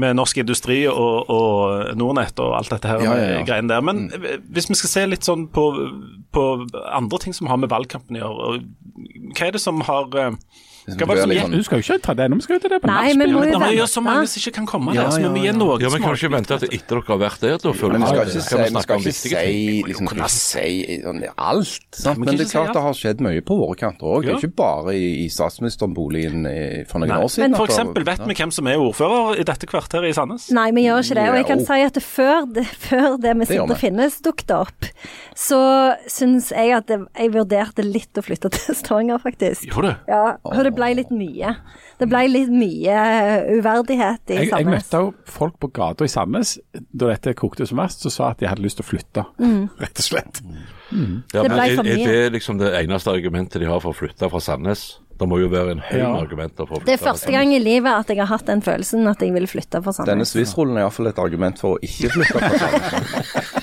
med Norsk Industri og, og Nordnett og alt dette her Ja, ja, ja. greiene der. Men eh, hvis vi skal se litt sånn på, på andre ting som har med valgkampen å gjøre, hva er det som har eh, gikk? sånn- Du skal jo ikke ta det, nå skal jo til det på nachspiel. men må Men det er så mange som ikke kan komme Ja, der, så vi må ja, gi ja. noe Ja, men kan vi ikke vente til etter dere har vært der? Da føler vi skal ikke si, vi vi skal ikke si, liksom, skal si alt. Sant? men det er klart det har skjedd mye på våre kanter òg. Det er ikke bare i, statsministerboligen for noen år siden. Men for eksempel, vet vi hvem som er ordfører i dette kvarteret i Sandnes? Nei, vi gjør ikke det. Og jeg kan si at før, det, før det med Sindre. Finnes dukket opp, så syns jeg at jeg vurderte litt å flytte til Stavanger, faktisk. Gjorde du? Ja, ble litt mye. Det ble litt mye uverdighet i Jeg, jeg møtte jo folk på gata i Sandnes da dette kokte som verst, som sa at de hadde lyst til å flytte, rett og slett. Ja, Det ble er, mye. er det liksom det eneste argumentet de har for å flytte fra Sandnes? Det må jo være en høy Ja. argument for å flytte Det er første gang i livet at jeg har hatt den følelsen at jeg vil flytte fra Sandnes. Denne Sandnes. swissrollen er iallfall et argument for å ikke flytte fra Sandnes.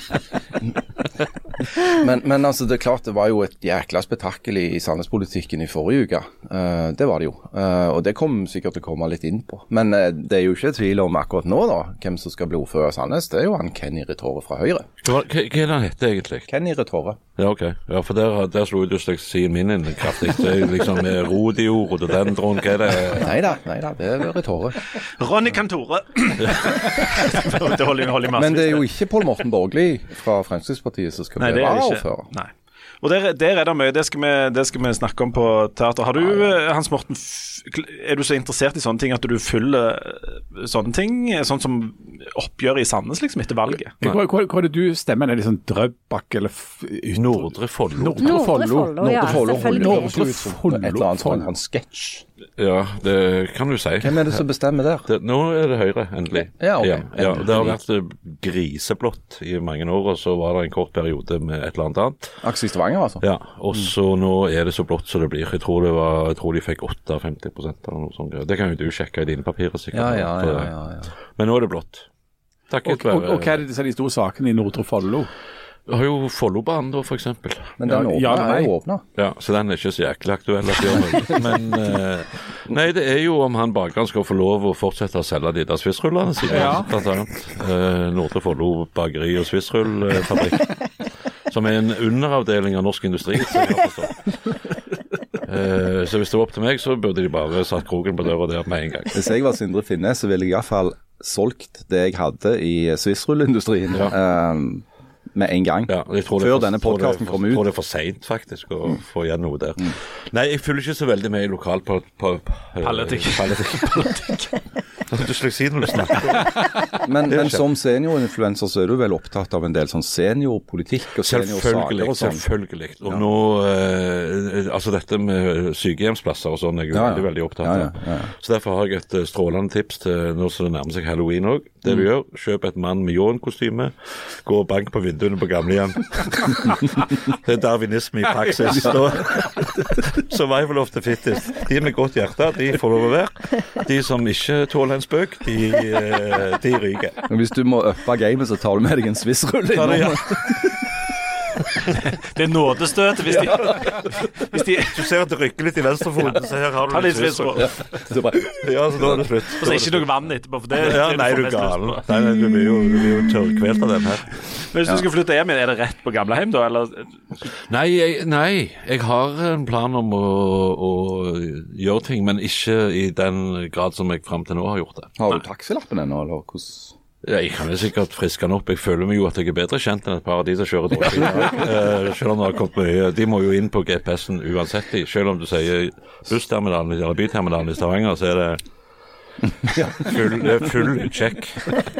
Men, men altså, det er klart det var jo et jækla spetakkel i, i Sandnes-politikken i forrige uke. Uh, det var det jo. Uh, og det kommer sikkert til å komme litt inn på. Men uh, det er jo ikke tvil om akkurat nå da, hvem som skal bli ordfører i Sandnes. Det er jo han Kenny Retore fra Høyre. Hva, hva, hva er det han heter egentlig? Kenny Retore. Ja, ok. Ja, for der, der slo dyslexien min inn kraftig. Det er jo liksom eh, og rhododendron, hva er det? Nei da, nei da, det er Retore. Ronny Kantore. det holder, holder i massevis. Men det er jo ikke Pål Morten Borgli fra Fremskrittspartiet som skal Nei, bli det er det varaordfører. Og der, der er det mye. Det skal, vi, det skal vi snakke om på teater. Har du, eh, Hans Morten, er du så interessert i sånne ting at du følger eh, sånne ting? Sånn som oppgjøret i Sandnes, liksom, etter valget? Hvor, hvor, hvor er det du stemmer? Er det sånn Drøbak eller ut- Nordre Follo. Nordre Nordre Follo? Ja, Nordre Follo selvfølgelig. høres et eller annet sånn, en sketsj. Ja, det kan du si. Hvem er det som bestemmer der? Det, nå er det Høyre, endelig. Ja, okay. Ja, ja, det har vært eh, griseblått i mange år, og så var det en kort periode med et eller annet annet. Aksel Stavanger, altså? Ja, Og så nå er det så blått som det blir. Jeg tror, det var, jeg tror de fikk 58 eller noe sånt. Det kan jo du sjekke i dine papirer, sikkert. Ja, ja, ja, ja, ja. Men nå er det blått. Og, Takket og, og hva er det disse de store sakene i Nordre Follo? Du har jo Follobanen, da, eksempel. Men den Ja, ja, er jo åpna. Ja, så den er ikke så jæklig aktuell. Men eh, Nei, det er jo om han bakeren skal få lov å fortsette å selge de der swissrullene sine, Ja. blant annet. Eh, Nordre Follo bakeri og swissrullfabrikk. Som er en underavdeling av Norsk Industri, som jeg har. Eh, så hvis det var opp til meg, så burde de bare satt kroken på døra der med en gang. Hvis jeg var Sindre Finnes, så ville jeg iallfall solgt det jeg hadde i swissrullindustrien eh, med en gang. Ja, jeg tror Før for- denne podkasten for- ut. Jeg tror det er for seint, faktisk, å få igjen noe der. Nei, jeg følger ikke så veldig med i lokal på, på, på Politikk. Politikk. Dysleksi når du snakker. Men, men som seniorinfluenser så er du vel opptatt av en del sånn seniorpolitikk og seniorsaker og sånn? selvfølgelig. Og nå eh, Altså dette med sykehjemsplasser og sånn er jeg Ja, ja. veldig, veldig opptatt av. ja, ja, ja. Så derfor har jeg et eh, strålende tips til nå som det nærmer seg halloween òg. Det Mm. du gjør, kjøp et mann med ljåen-kostyme, gå og bank på vinduene på gamlehjem. det er darwinisme i praksis. Da. Survival of the fittest. De med godt hjerte, de får lov å være. De som ikke tåler en spøk, de, eh, de ryker. Hvis du må uppe gamet, så tar du med deg en swissrulle innom. Det er nådestøt hvis de, hvis de Du ser at det rykker litt i venstrefoten, så her har du litt. Så bare, Ja, så da er det slutt. Og så er ikke noe vann etterpå. For det, Ja, det nei, du er mest lyst gal. på. Nei, nei, du blir jo, du blir jo tørrkvelt av den her. Men hvis du skal flytte hjem igjen, er det rett på gamlehjem da, eller? Nei, jeg, nei, jeg har en plan om å, å gjøre ting, men ikke i den grad som jeg fram til nå har gjort det. har du taxilappen ennå, eller hvordan? Ja, Jeg kan jo sikkert friske den opp. Jeg føler meg jo at jeg er bedre kjent enn et par av de som kjører drosje. Eh, selv om det har kommet mye. De må jo inn på GPS-en uansett. Selv om du sier bussterminalen eller byterminalen i Stavanger, så er det full, er full check.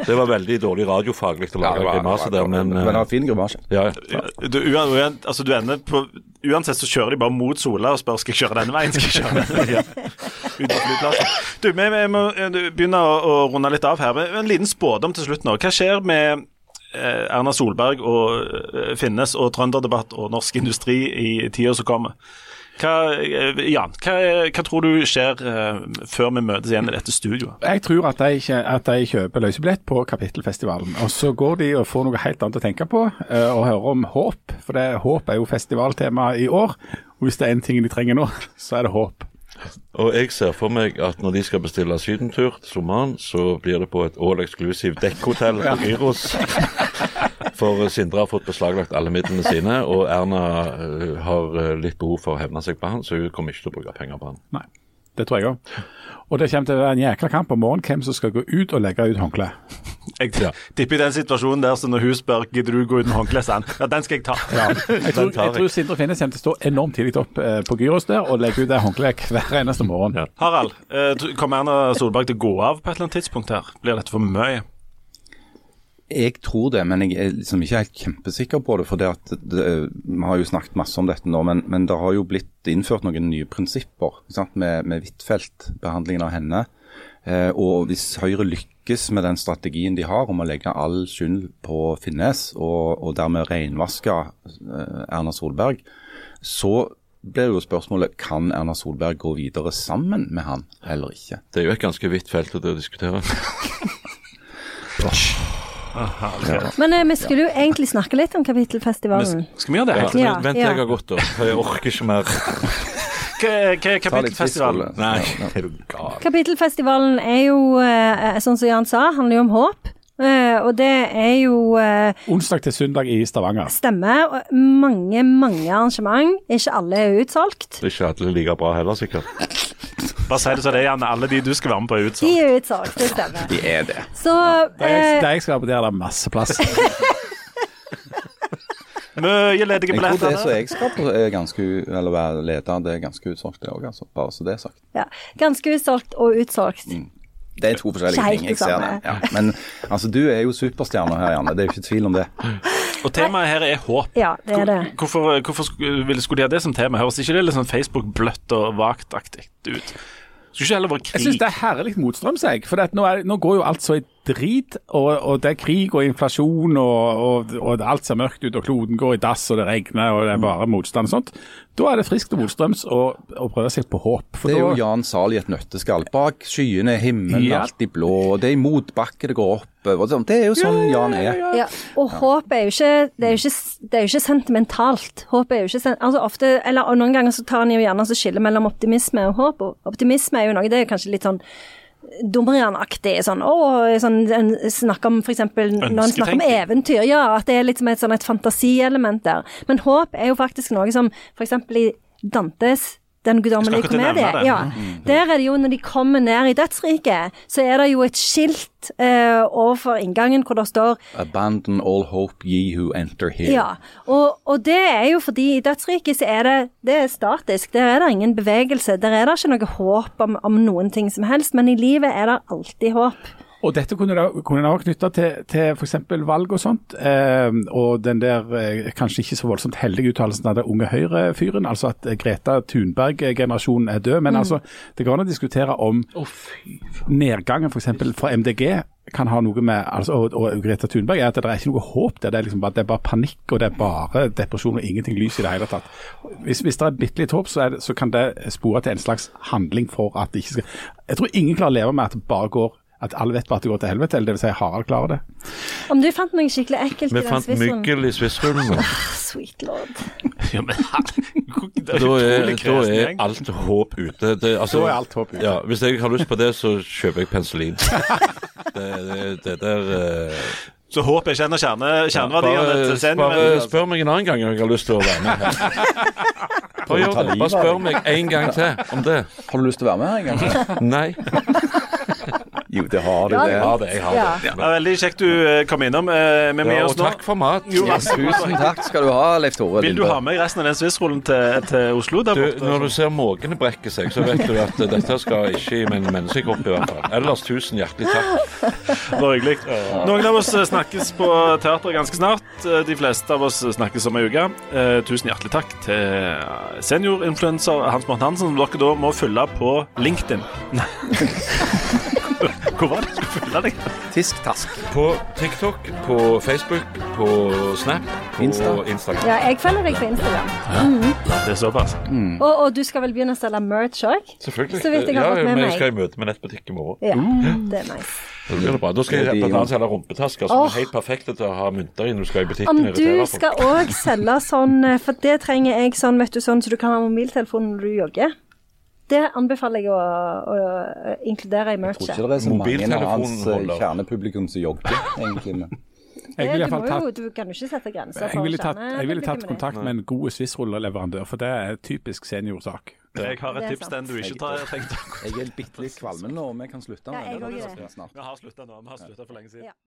Det var veldig dårlig radiofaglig å lage grimaser der, men Men eh, det var fin grimasje. ja, ja. Du, altså, du ender på Uansett så kjører de bare mot Sola og spør skal jeg kjøre denne veien. Skal jeg kjøre denne veien? Ja. Du, vi, vi må eh, begynne å, å runde litt av her. En liten spådom til slutt nå. Hva skjer med eh, Erna Solberg og eh, Finnes og Trønderdebatt og Norsk Industri i tida som kommer? Hva, eh, Jan, hva, hva tror du skjer eh, før vi møtes igjen i dette studioet? Jeg tror at de, at de kjøper løsebillett på Kapittelfestivalen. Og så går de og får noe helt annet å tenke på, eh, og hører om håp. For det, håp er jo festivaltema i år. Og hvis det er én ting de trenger nå, så er det håp. Og jeg ser for meg at når de skal bestille sydentur til sommeren, så blir det på et all exclusive dekkhotell på Gyros. For Sindre har fått beslaglagt alle midlene sine, og Erna eh, har eh, litt behov for å hevne seg på han, så hun kommer ikke til å bruke penger på han. Nei, det tror jeg òg. Og det kommer til å være en jækla kamp om morgenen hvem som skal gå ut og legge ut håndkle. Jeg Ja. tipper i den situasjonen der, så når hun spør gidder du gå uten håndkle, sa han, ja, den skal jeg ta. Jeg tror, jeg tror Sindre Finnes kommer til å stå enormt tidlig opp eh, på Gyros der og legge ut det håndkleet hver eneste morgen. Ja. Harald, eh, kommer Erna Solberg til å gå av på et eller annet tidspunkt her? Blir dette for mye? Jeg tror det, men jeg er liksom ikke helt kjempesikker på det. For det at det, Vi har jo snakket masse om dette nå, men, men det har jo blitt innført noen nye prinsipper ikke sant? med, med Huitfeldt-behandlingen av henne. Eh, og hvis Høyre lykkes med den strategien de har om å legge all skyld på Finnes, og, og dermed renvaske eh, Erna Solberg, så blir jo spørsmålet kan Erna Solberg gå videre sammen med han eller ikke. Det er jo et ganske vidt felt å diskutere. Men eh, vi skulle jo egentlig snakke litt om Kapittelfestivalen. Skal vi gjøre det? Ja. Ja, vent jeg har gått, da. Jeg orker ikke mer. Er Kapittelfestivalen? Nei, er du gal? Kapittelfestivalen er jo, eh, sånn som Jan sa, handler jo om håp. Eh, og det er jo eh, Onsdag til søndag i Stavanger. stemme. og Mange, mange arrangement. Ikke alle er utsolgt. Det er ikke alle like bra heller, sikkert. Bare si det så det er gjerne alle de du skal være med på, er De er utsolgt, det stemmer. De er det. Så Der jeg, eh, der jeg skal på, der er det masse plass. Mye ledige Jeg tror det som jeg skal på, er ganske, eller være leder, det er ganske utsolgt det òg, altså. Bare så det er sagt. ja, ganske utsolgt og utsolgt. Det er to forskjellige Ikke ting. Jeg ser det. Ja. Men altså, du er jo superstjerne her, Janne. Det er jo ikke tvil om det. Og temaet her er håp. Ja, det er det. Hvorfor, hvorfor ville- skulle de ha det som tema? Høres ikke det litt sånn Facebook-bløtt og vagtaktig ut? Skulle ikke heller vært Jeg syns det er herlig motstrøms, jeg. For nå, er, nå går jo alt så i drit, og, og det er krig og inflasjon, og, og, og alt ser mørkt ut, og kloden går i dass, og det regner, og det er bare motstand og sånt. Da er det friskt og motstrøms å å prøve seg på håp. For Det er jo da, Jan Sahl i et nøtteskall. Bak skyene er himmelen Ja. alltid blå, og det er i motbakke det går opp. sånn. Det er jo sånn Jan er. Ja, og håp er jo ikke Det er jo ikke, det er jo ikke sentimentalt. Håp er jo ikke altså ofte, eller og Noen ganger så tar en jo gjerne så skille mellom optimisme og håp. og Optimisme er jo noe Det er jo kanskje litt sånn Dumrian-aktig. Sånn, å, sånn, en snakker om eksempel, Når en snakker om eventyr, ja, at det er litt som et, sånn, et fantasielement der. Men håp er jo faktisk noe som eksempel i Dantes den guddommelige komedie. det. Ja, der er det jo, når de kommer ned i dødsriket, så er det jo et skilt eh, overfor inngangen hvor det står Abandon all hope ye who enter here. ja, og, og det er jo fordi i dødsriket så er det, det er statisk. Der er det ingen bevegelse. Der er det ikke noe håp om, om noen ting som helst, men i livet er det alltid håp. Og dette kunne da kunne da knytta til, til f.eks. valg og sånt. Eh, og den der eh, kanskje ikke så voldsomt heldige uttalelsen av den unge Høyre-fyren. Altså at eh, Greta Thunberg-generasjonen er død. Men altså, det går an å diskutere om nedgangen f.eks. fra MDG kan ha noe med altså, og, og Greta Thunberg er at det er ikke noe håp der. Det er, liksom bare, det er bare panikk og det er bare depresjon og ingenting lys i det hele tatt. Hvis, hvis det er bitte litt håp, så, det, så kan det spore til en slags handling for at det ikke skal Jeg tror ingen klarer å leve med at det bare går at alle vet bare at det går til helvete, eller det vil si Harald klarer det. Om du fant noe skikkelig ekkelt Vi i den fant svissrullen myggel i svissrullen nå. Sweet lord. Ja, men Da er, da er alt håp ute. Det, altså, Da er alt håp ute. Ja, hvis jeg har lyst på det, så kjøper jeg penicillin. Det, det, det der uh... Så håp er ikke en av kjerne, kjerneverdiene bare, bare men- spør meg en annen gang om jeg har lyst til å være med her. Bare, bare spør meg en gang til om det. Har du lyst til å være med her en gang? Nei. Jo, det har du. Ja, det. Jeg har det. jeg har Ja. det. Ja, veldig kjekt du eh, kom innom. eh, Vi er med oss og nå. takk for mat. Jo, vær så god. Tusen takk skal du ha, Leif Tore Vil du ha med resten av den svissrullen til, til Oslo? Der Du, borte? når du ser måkene brekke seg, så vet du at dette skal ikke i min menneskekropp i hvert fall. Ellers tusen hjertelig takk. Det var hyggelig. Noen av oss eh, snakkes på teateret ganske snart. Eh, De fleste av oss snakkes om ei uke. Eh, Tusen hjertelig takk til seniorinfluenser Hans Morten Hansen, som dere da må følge på LinkedIn. Hvor var det du skulle følge deg? Tisk task. På TikTok, på Facebook, på Snap, på Insta. Instagram. Ja, jeg følger deg på Instagram. Det er såpass. Og, og du skal vel begynne å selge merch òg? Selvfølgelig. Så vidt jeg har ja, fått med men meg. jeg skal i møte med nettbutikk i morgen. Ja, det er nice. Det blir det bra. Da skal jeg annet selge rumpetasker som oh. er helt perfekte til å ha mynter i når du skal i butikken. Om og du skal òg selge sånn, eh, for det trenger jeg sånn, vet du, sånn så du kan ha mobiltelefon når du jogger. Det anbefaler jeg å, å inkludere i merchet. Jeg tror ikke det er så mange av hans eh, kjernepublikum som jogger, egentlig. Men Jeg vil du, jo, kan jo ikke sette grenser for ville tatt, jeg ville tatt kontakt med en god swissrulleleverandør, for det er typisk seniorsak. Jeg har et tips den du ikke tar Jeg, å jeg er bitte litt kvalmen nå, og vi kan slutte Ja, jeg med det. det. Vi har slutta nå. Vi har slutta for lenge siden.